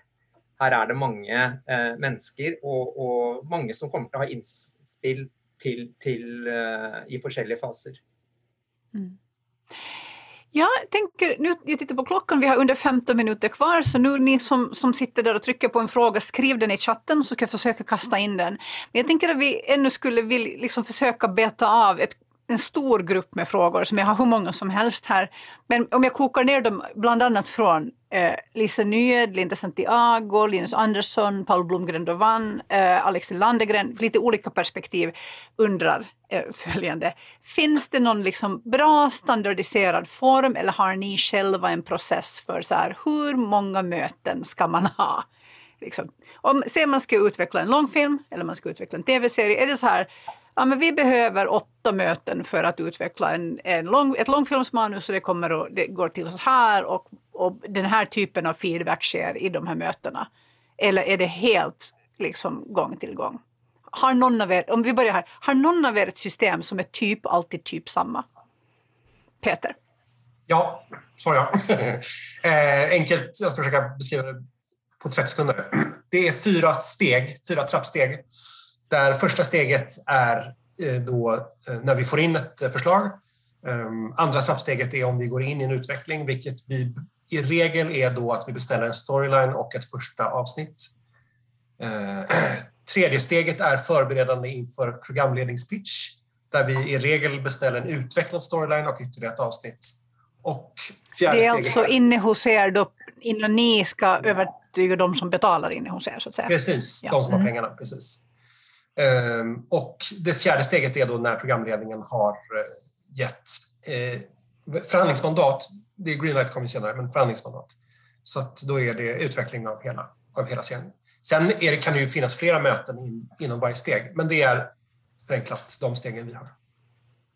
her er det mange eh, mennesker og, og, mange som kommer til å ha innspill til, til uh, i forskjellige faser. Mm. Jag tänker, nu, jag tittar på klockan, vi har under 15 minuter kvar, så nu ni som, som sitter där och trycker på en fråga, skriv den i chatten så ska jag försöka kasta in den. Men jag tänker att vi ännu skulle vilja liksom försöka beta av ett en stor grupp med frågor som jag har hur många som helst här. Men om jag kokar ner dem bland annat från eh, Lisa Nyed, Linda Santiago, Linus Andersson, Paul Blomgren Dovan, eh, Alex Landegren, lite olika perspektiv, undrar eh, följande. Finns det någon liksom bra standardiserad form eller har ni själva en process för så här, hur många möten ska man ha? Liksom. Om man ska utveckla en långfilm eller man ska utveckla en tv-serie, är det så här ja, men vi behöver åtta möten för att utveckla en, en lång, ett långfilmsmanus och det, kommer och, det går till så här och, och den här typen av feedback sker i de här mötena. Eller är det helt liksom gång till gång? Har någon av er, om vi börjar här, har någon av er ett system som är typ alltid typ samma? Peter? Ja, svarar jag. eh, enkelt, jag ska försöka beskriva det på 30 sekunder. Det är fyra steg, fyra trappsteg där första steget är eh, då eh, när vi får in ett eh, förslag. Ehm, andra trappsteget är om vi går in i en utveckling, vilket vi i regel är då att vi beställer en storyline och ett första avsnitt. Tredje steget är förberedande inför programledningspitch där vi i regel beställer en utvecklad storyline och ytterligare ett avsnitt. Och fjärde det är alltså inne hos er då, innan ni ska övertyga de som betalar inne hos er? Så att säga. Precis, ja. de som har mm. pengarna. Precis. Ehm, och det fjärde steget är då när programledningen har eh, gett eh, förhandlingsmandat. Det är Greenlight kommer senare, men förhandlingsmandat. Så då är det utveckling av hela, av hela serien. Sen det, kan det ju finnas flera möten in, inom varje steg, men det är förenklat de stegen vi har.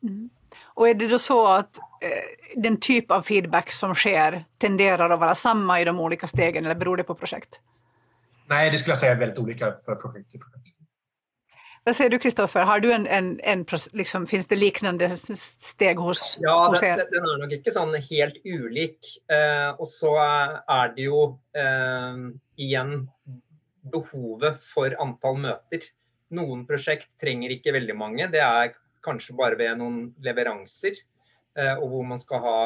Mm. Och är det då så att eh, den typ av feedback som sker tenderar att vara samma i de olika stegen eller beror det på projekt? Nej, det skulle jag säga är väldigt olika för projekt till projekt. Vad säger du Kristoffer, har du en, en, en liksom, finns det liknande steg hos, ja, hos? Ja, den er nok ikke sånn helt ulik. Eh, og så er det jo eh, igjen behovet for antall møter. Noen prosjekt trenger ikke veldig mange. Det er kanskje bare ved noen leveranser, eh, og hvor man skal ha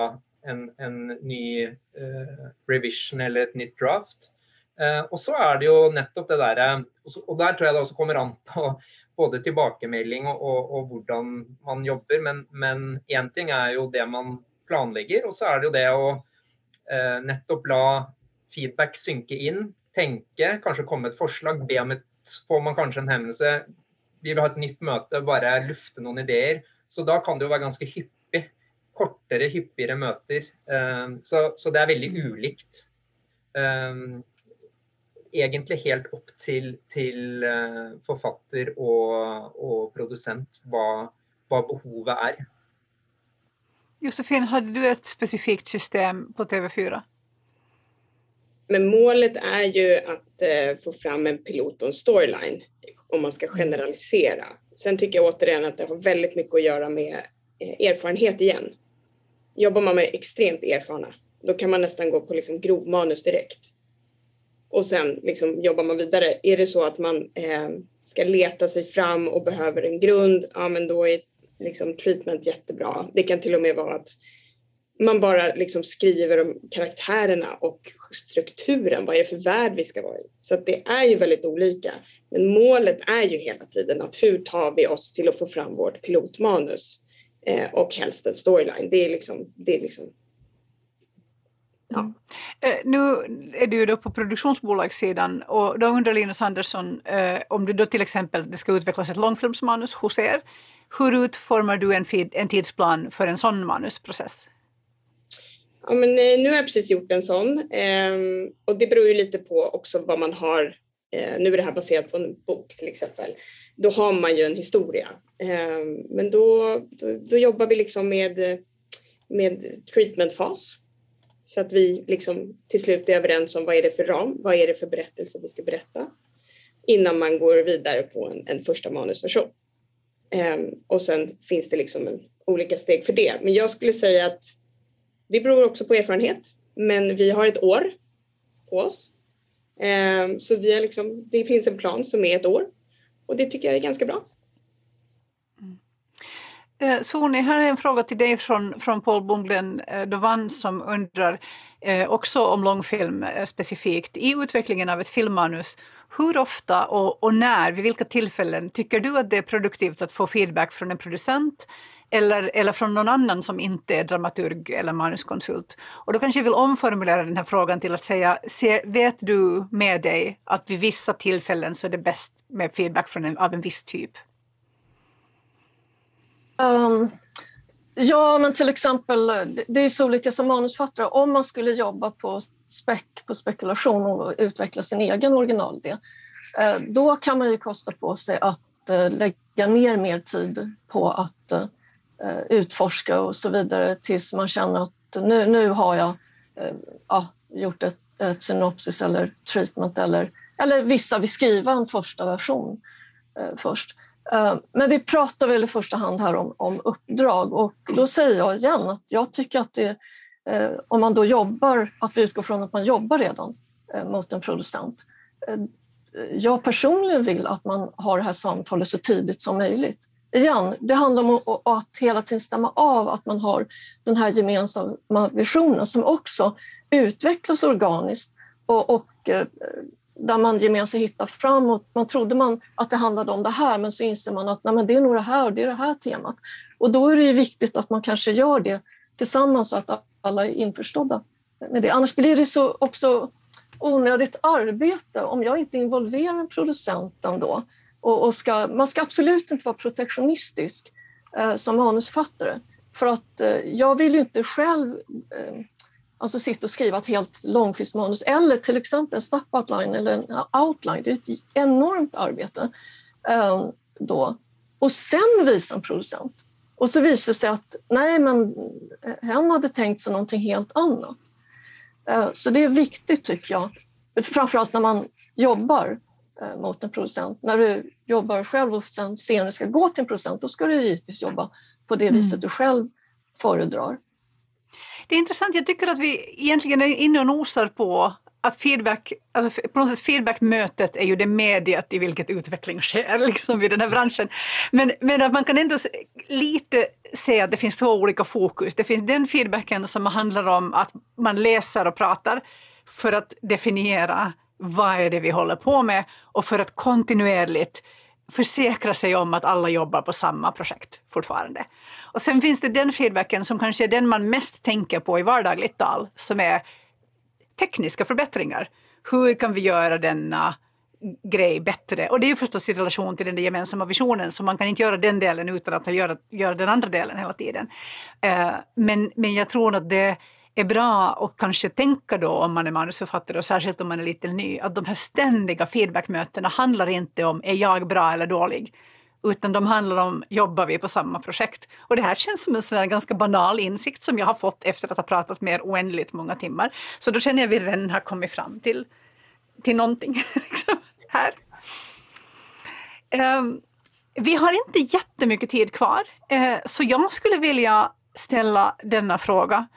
en, en ny eh, revision eller et nytt draft. Eh, og så er det jo nettopp det derre Og der tror jeg det også kommer an på både tilbakemelding og, og, og hvordan man jobber. Men én ting er jo det man planlegger, og så er det jo det å eh, nettopp la feedback synke inn. Tenke, kanskje komme med et forslag, be om et Får man kanskje en henvendelse Vi vil ha et nytt møte, bare lufte noen ideer. Så da kan det jo være ganske hyppig. Kortere, hyppigere møter. Eh, så, så, det er veldig ulikt. Eh, egentlig helt opp til, til eh, forfatter og, og produsent hva, hva, behovet er. Josefin, hadde du ett specifikt system på TV4? Men målet är ju att eh, få fram en pilot och en storyline om man ska generalisera. Sen tycker jag återigen att det har väldigt mycket att göra med eh, erfarenhet igen. Jobbar man med extremt erfarna, då kan man nästan gå på liksom grovmanus direkt och sen liksom jobbar man vidare. Är det så att man eh, ska leta sig fram och behöver en grund, ja men då är liksom treatment jättebra. Det kan till och med vara att man bara liksom skriver om karaktärerna och strukturen, vad är det för värld vi ska vara i? Så att det är ju väldigt olika. Men målet är ju hela tiden att hur tar vi oss till att få fram vårt pilotmanus eh, och helst en storyline. Det är liksom, det är liksom Ja. Eh, nu är du då på produktionsbolagssidan och då undrar Linus Andersson eh, om du då till exempel det ska utvecklas ett långfilmsmanus hos er. Hur utformar du en, en tidsplan för en sån manusprocess? Ja, men, eh, nu har jag precis gjort en sån ehm, och det beror ju lite på också vad man har. nu är det här baserat på en bok till exempel. Då har man ju en historia. Ehm, men då, då, då jobbar vi liksom med, med treatmentfas så att vi liksom till slut är överens om vad är det för ram, vad är det för berättelse vi ska berätta innan man går vidare på en, en första manusversion. Um, och sen finns det liksom en, olika steg för det. Men jag skulle säga att det beror också på erfarenhet, men vi har ett år på oss. Um, så vi är liksom, det finns en plan som är ett år och det tycker jag är ganska bra. Eh, Soni, här är en fråga till dig från, från Paul Bunglen Dovan eh, som undrar eh, också om långfilm eh, specifikt. I utvecklingen av ett filmmanus, hur ofta och, och, när, vid vilka tillfällen tycker du att det är produktivt att få feedback från en producent eller, eller från någon annan som inte är dramaturg eller manuskonsult? Och då kanske jag vill omformulera den här frågan till att säga, ser, vet du med dig att vid vissa tillfällen så är det bäst med feedback från en, av en viss typ? Um, ja, men till exempel, det är så olika som manusfattare. Om man skulle jobba på spec, på spekulation och utveckla sin egen originalidé, eh, då kan man ju kosta på sig att eh, lägga ner mer tid på att eh, utforska och så vidare tills man känner att nu, nu har jag ja, gjort ett, ett synopsis eller treatment eller, eller vissa vill skriva en första version först. Eh, men vi pratar väl i första hand här om, om uppdrag och då säger jag igen att jag tycker att det, eh, om man då jobbar, att vi utgår från att man jobbar redan eh, mot en producent. Jag personligen vill att man har det här samtalet så tidigt som möjligt. Igen, det handlar om att hela tiden stämma av att man har den här gemensamma visionen som också utvecklas organiskt och, och där man gemensamt hittar framåt. Man trodde man att det handlade om det här men så inser man att nej, men det är nog det här och det är det här temat. Och då är det viktigt att man kanske gör det tillsammans så att alla är införstådda med det. Annars blir det så också onödigt arbete om jag inte involverar producenten då. Och, och ska, man ska absolut inte vara protektionistisk eh, som manusfattare för att eh, jag vill ju inte själv eh, Alltså sitta och skriva ett helt långfilmsmanus eller till exempel en step-outline eller en outline. Det är ett enormt arbete. Um, då. Och sen visa en producent. Och så visar det sig att nej, men hen hade tänkt sig någonting helt annat. Uh, så det är viktigt tycker jag. Framförallt när man jobbar uh, mot en producent. När du jobbar själv och sen senare ska gå till en producent, då ska du givetvis jobba på det viset mm. du själv föredrar. Det är intressant, jag tycker att vi egentligen är inne och nosar på att feedback, alltså på något sätt feedbackmötet är ju det mediet i vilket utveckling sker liksom i den här branschen. Men, men att man kan ändå lite se att det finns två olika fokus. Det finns den feedbacken som handlar om att man läser och pratar för att definiera vad är det vi håller på med och för att kontinuerligt försäkra sig om att alla jobbar på samma projekt fortfarande. Och sen finns det den feedbacken som kanske är den man mest tänker på i vardagligt tal, som är tekniska förbättringar. Hur kan vi göra denna grej bättre? Och det är ju förstås i relation till den gemensamma visionen, så man kan inte göra den delen utan att göra, göra den andra delen hela tiden. Eh, men, men jag tror att det är bra att kanske tänka då om man är manusförfattare och särskilt om man är lite ny, att de här ständiga feedbackmötena handlar inte om är jag bra eller dålig? Utan de handlar om jobbar vi på samma projekt? Och det här känns som en sån ganska banal insikt som jag har fått efter att ha pratat med er oändligt många timmar. Så då känner jag att vi redan har kommit fram till, till någonting liksom, här. Um, vi har inte jättemycket tid kvar, uh, så jag skulle vilja ställa denna fråga.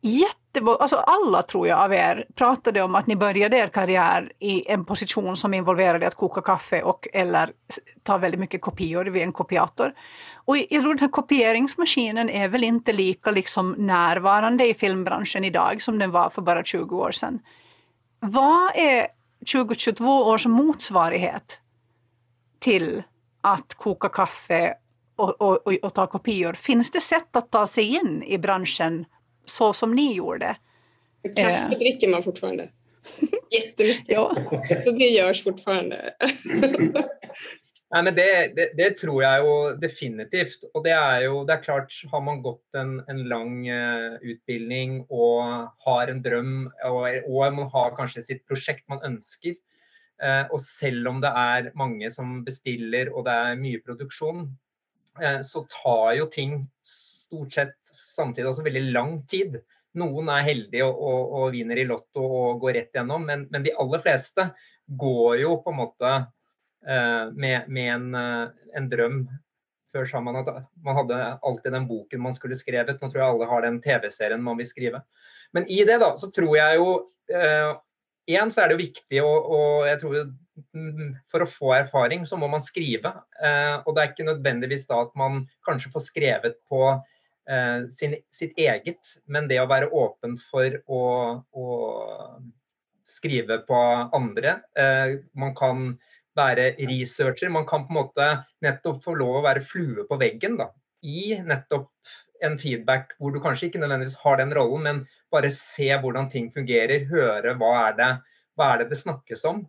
Jättebra. alltså alla tror jag av er pratade om att ni började er karriär i en position som involverade att koka kaffe och eller ta väldigt mycket kopior vid en kopiator. Och jag tror den här kopieringsmaskinen är väl inte lika liksom närvarande i filmbranschen idag som den var för bara 20 år sedan. Vad är 2022 års motsvarighet till att koka kaffe och, och, och, och ta kopior? Finns det sätt att ta sig in i branschen så som ni gjorde. Kaffe eh. dricker man fortfarande. Jättemycket. ja. Så det görs fortfarande. Nej, men det, det, det, tror jag ju definitivt. Och det är ju det är klart, har man gått en, en lång uh, utbildning och har en dröm och, och man har kanske sitt projekt man önskar. Uh, och även om det är många som beställer och det är mycket produktion, uh, så tar ju ting stort sett samtidig altså veldig lang tid. Noen er heldige og, og, og vinner i Lotto og går rett gjennom, men, men, de aller fleste går jo på en måte eh, med, med en, eh, en, drøm. Før sa man at man hadde alltid den boken man skulle skrevet. Nå tror jeg alle har den TV-serien man vil skrive. Men i det da, så tror jeg jo eh, Igjen så er det jo viktig å, og jeg tror jo For å få erfaring så må man skrive. Eh, og det er ikke nødvendigvis da at man kanskje får skrevet på Eh, sin, sitt eget. Men det å være åpen for å, å skrive på andre. Eh, man kan være researcher. Man kan på en måte nettopp få lov å være flue på veggen da, i nettopp en feedback hvor du kanskje ikke nødvendigvis har den rollen, men bare se hvordan ting fungerer. Høre hva er det, hva er det det snakkes om.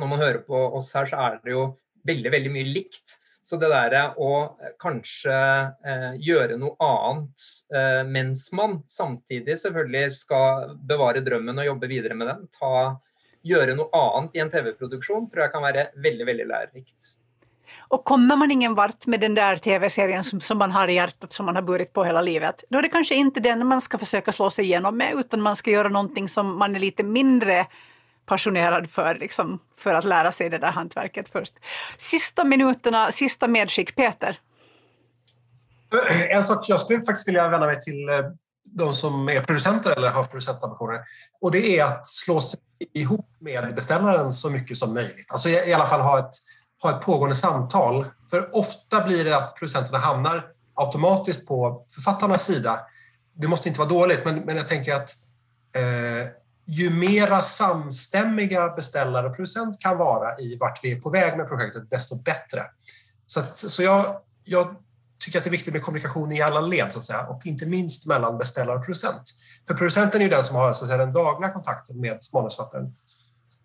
Når man hører på oss her, så er det jo veldig, veldig mye likt. Så det der å eh, kanskje eh, gjøre noe annet eh, mens man samtidig selvfølgelig skal bevare drømmen og jobbe videre med den, ta, gjøre noe annet i en TV-produksjon, tror jeg kan være veldig, väldigt lärorikt. Och kommer man ingen vart med den där tv-serien som, som, man har i hjärtat, som man har burit på hela livet, då är det kanske inte den man ska försöka slå sig igenom med, utan man ska göra någonting som man är lite mindre passionerad för, liksom, för att lära sig det där hantverket först. Sista minuterna, sista medskick, Peter? Eh, en sak jag skulle faktiskt vilja vända mig till eh, de som är producenter eller har producentambitioner. Och det är att slå sig ihop med beställaren så mycket som möjligt. Alltså i alla fall ha ett, ha ett pågående samtal. För ofta blir det att producenterna hamnar automatiskt på författarnas sida. Det måste inte vara dåligt, men, men jag tänker att eh, ju mera samstämmiga beställare och producent kan vara i vart vi är på väg med projektet, desto bättre. Så, att, så jag, jag tycker att det är viktigt med kommunikation i alla led så att säga, och inte minst mellan beställare och producent. För producenten är den som har så att säga, den dagliga kontakten med manusförfattaren.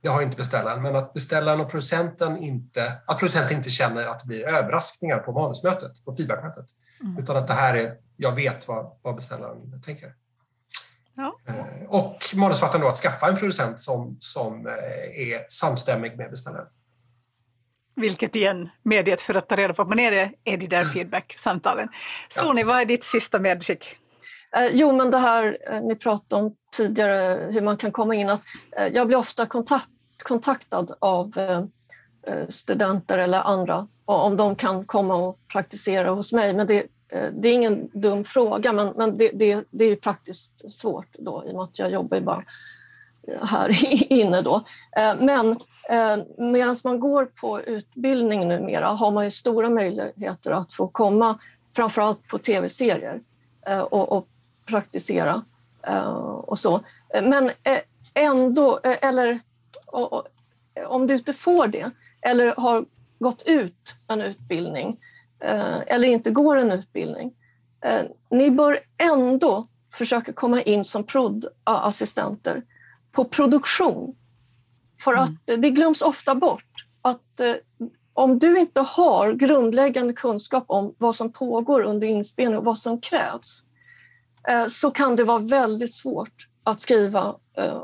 Det har inte beställaren, men att beställaren och producenten inte, att producenten inte känner att det blir överraskningar på manusmötet, på feedbackmötet. Mm. Utan att det här är, jag vet vad, vad beställaren tänker. Ja. Eh, och manusförfattaren då att skaffa en producent som, som eh, är samstämmig med beställaren. Vilket igen, mediet för att ta reda på att man är det, är de där mm. feedback-samtalen. Sony, ja. vad är ditt sista medskick? Eh, jo, men det här ni pratade om tidigare, hur man kan komma in. Att, eh, jag blir ofta kontakt, kontaktad av eh, studenter eller andra om de kan komma och praktisera hos mig. Men det Eh, det är ingen dum fråga, men, men det, det, det är praktiskt svårt då, i och med att jag jobbar ju bara eh, här inne. Då. Eh, men medan man går på utbildning numera har man ju stora möjligheter att få komma framförallt på tv-serier och, och praktisera och så. Men ändå, eller om du inte får det eller har gått ut en utbildning eller inte går en utbildning. Eh, ni bör ändå försöka komma in som prod-assistenter på produktion. För mm. att det glöms ofta bort att eh, om du inte har grundläggande kunskap om vad som pågår under inspelning och vad som krävs så kan det vara väldigt svårt att skriva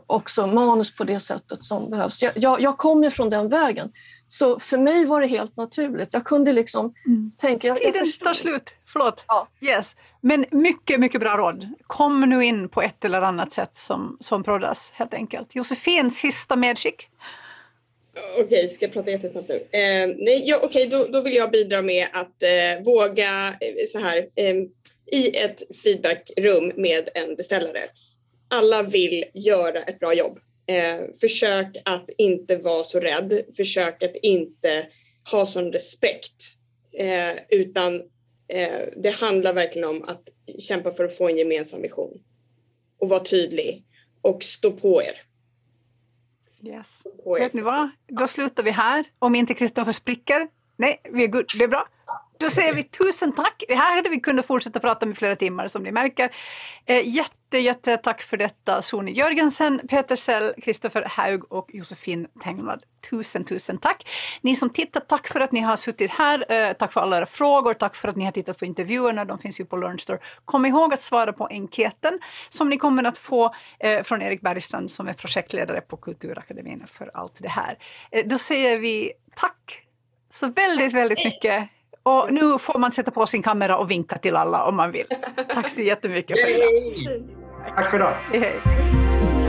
också manus på det sättet som behövs. Jag, jag, jag kommer från den vägen. Så för mig var det helt naturligt. Jag kunde liksom mm. tänka... Jag, Tiden jag tar slut, förlåt. Ja. Yes. Men mycket, mycket bra råd. Kom nu in på ett eller annat sätt som, som proddas helt enkelt. Josefin, sista medskick? Okej, ska jag prata jättesnabbt nu? Eh, nej, ja, okej, då, då vill jag bidra med att eh, våga eh, så här eh, i ett feedbackrum med en beställare alla vill göra ett bra jobb. Eh, försök att inte vara så rädd. Försök att inte ha sån respekt. Eh, utan eh, det handlar verkligen om att kämpa för att få en gemensam vision. Och vara tydlig. Och stå på er. Yes. Vet ni vad? Då slutar vi här. Om inte Kristoffer spricker. Nej, vi är good. Det är bra. Då säger vi tusen tack. Det här hade vi kunnat fortsätta prata i flera timmar som ni märker. Eh, jätte, jätte tack för detta Soni Jörgensen, Peter Sell, Kristoffer Haug och Josefin Tenglad. Tusen, tusen tack. Ni som tittat, tack för att ni har suttit här. Eh, tack för alla era frågor. Tack för att ni har tittat på intervjuerna. De finns ju på Learnstore. Kom ihåg att svara på enkäten som ni kommer att få eh, från Erik Bergstrand som är projektledare på Kulturakademin för allt det här. Då säger vi tack så väldigt, väldigt mycket. Och nu får man sätta på sin kamera och vinka till alla om man vill. Tack så jättemycket för idag. Tack för idag. Hej, hej.